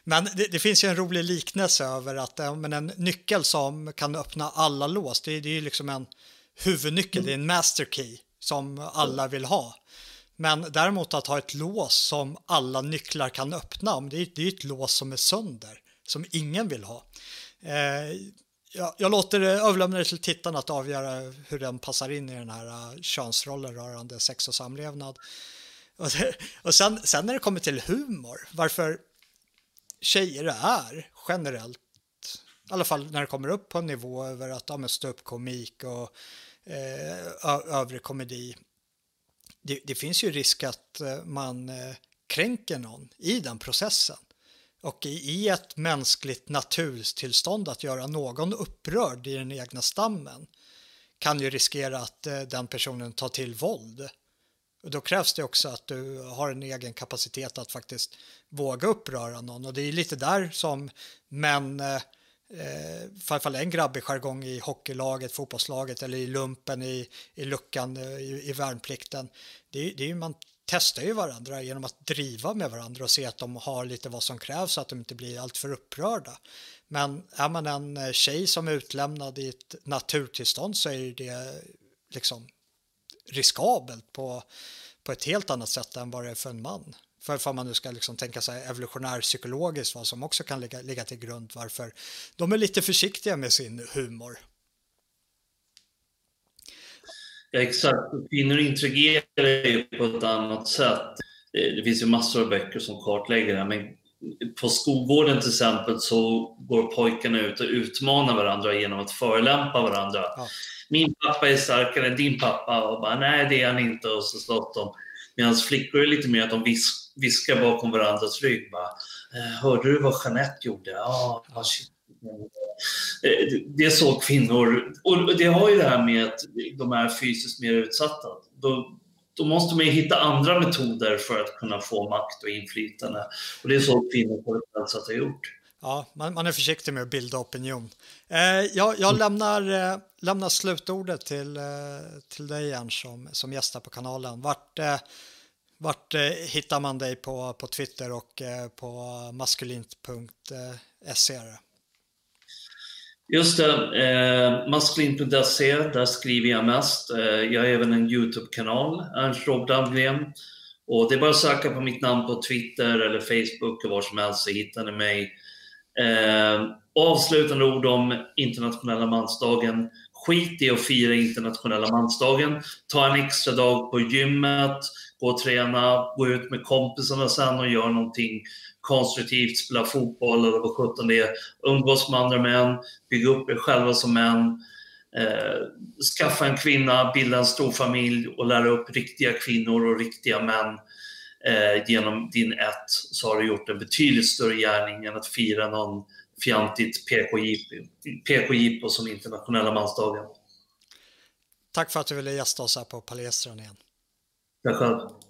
A: Men det, det, finns ju en rolig liknelse över att ja, men en nyckel som kan öppna alla lås, det, det är ju liksom en huvudnyckel, det är en master key som alla vill ha. Men däremot att ha ett lås som alla nycklar kan öppna, det är, det är ett lås som är sönder, som ingen vill ha. Eh, jag, jag låter eh, överlämna det till tittarna att avgöra hur den passar in i den här eh, könsrollen rörande sex och samlevnad. Och, och sen, sen när det kommer till humor, varför tjejer är generellt, i alla fall när det kommer upp på en nivå över att ja, stå upp komik och eh, övrig komedi. Det, det, finns ju risk att eh, man eh, kränker någon i den processen. Och i, ett mänskligt naturtillstånd att göra någon upprörd i den egna stammen kan ju riskera att eh, den personen tar till våld och då krävs det också att du har en egen kapacitet att faktiskt våga uppröra någon och det är lite där som män, eh, eh i alla fall en grabbig jargong i hockeylaget, fotbollslaget eller i lumpen i, i luckan eh, i, i värnplikten. Det, det är man testar ju varandra genom att driva med varandra och se att de har lite vad som krävs så att de inte blir alltför upprörda. Men är man en eh, tjej som är utlämnad i ett naturtillstånd så är det liksom riskabelt på, på ett helt annat sätt än vad det är för en man. För om man nu ska liksom tänka sig evolutionär psykologiskt vad som också kan ligga, ligga till grund varför de är lite försiktiga med sin humor.
B: Ja, exakt. Kvinnor intrigerar ju på ett annat sätt. Det finns ju massor av böcker som kartlägger det, men på skolgården till exempel så går pojkarna ut och utmanar varandra genom att förelämpa varandra. Ja min pappa är starkare än din pappa och bara nej det är han inte och så slåss de. Medan flickor är lite mer att de vis viskar bakom varandras rygg. Bara, eh, Hörde du vad Jeanette gjorde? Ja, ah, shit. Eh, det är så kvinnor, och det har ju det här med att de är fysiskt mer utsatta. Då, då måste man hitta andra metoder för att kunna få makt och inflytande. Och det är så kvinnor på det sättet har gjort.
A: Ja, man, man, är försiktig med att bilda opinion. Eh, jag, jag lämnar, eh, lämnar slutordet till, eh, till dig igen som, som gästar på kanalen. Vart, eh, vart eh, hittar man dig på, på Twitter och eh, på maskulint.se?
B: Just det, eh, maskulin.se, där skriver jag mest. Eh, jag har även en YouTube-kanal, Ernst Rob Dahlgren. Och det är bara att söka på mitt namn på Twitter eller Facebook och var som helst så hittar ni mig. Eh, avslutande ord om internationella mansdagen. Skit i att fira internationella mansdagen. Ta en extra dag på gymmet, gå och träna, gå ut med kompisarna sen och gör någonting konstruktivt, spela fotboll eller vad sjutton det är. Umgås med andra män, bygga upp er själva som män. Eh, skaffa en kvinna, bilda en stor familj och lära upp riktiga kvinnor och riktiga män eh, genom din ett så har du gjort en betydligt större gärning än att fira någon fjantigt PK-jippo som internationella mansdagen.
A: Tack för att du ville gästa oss här på Palestran igen.
B: Tack själv.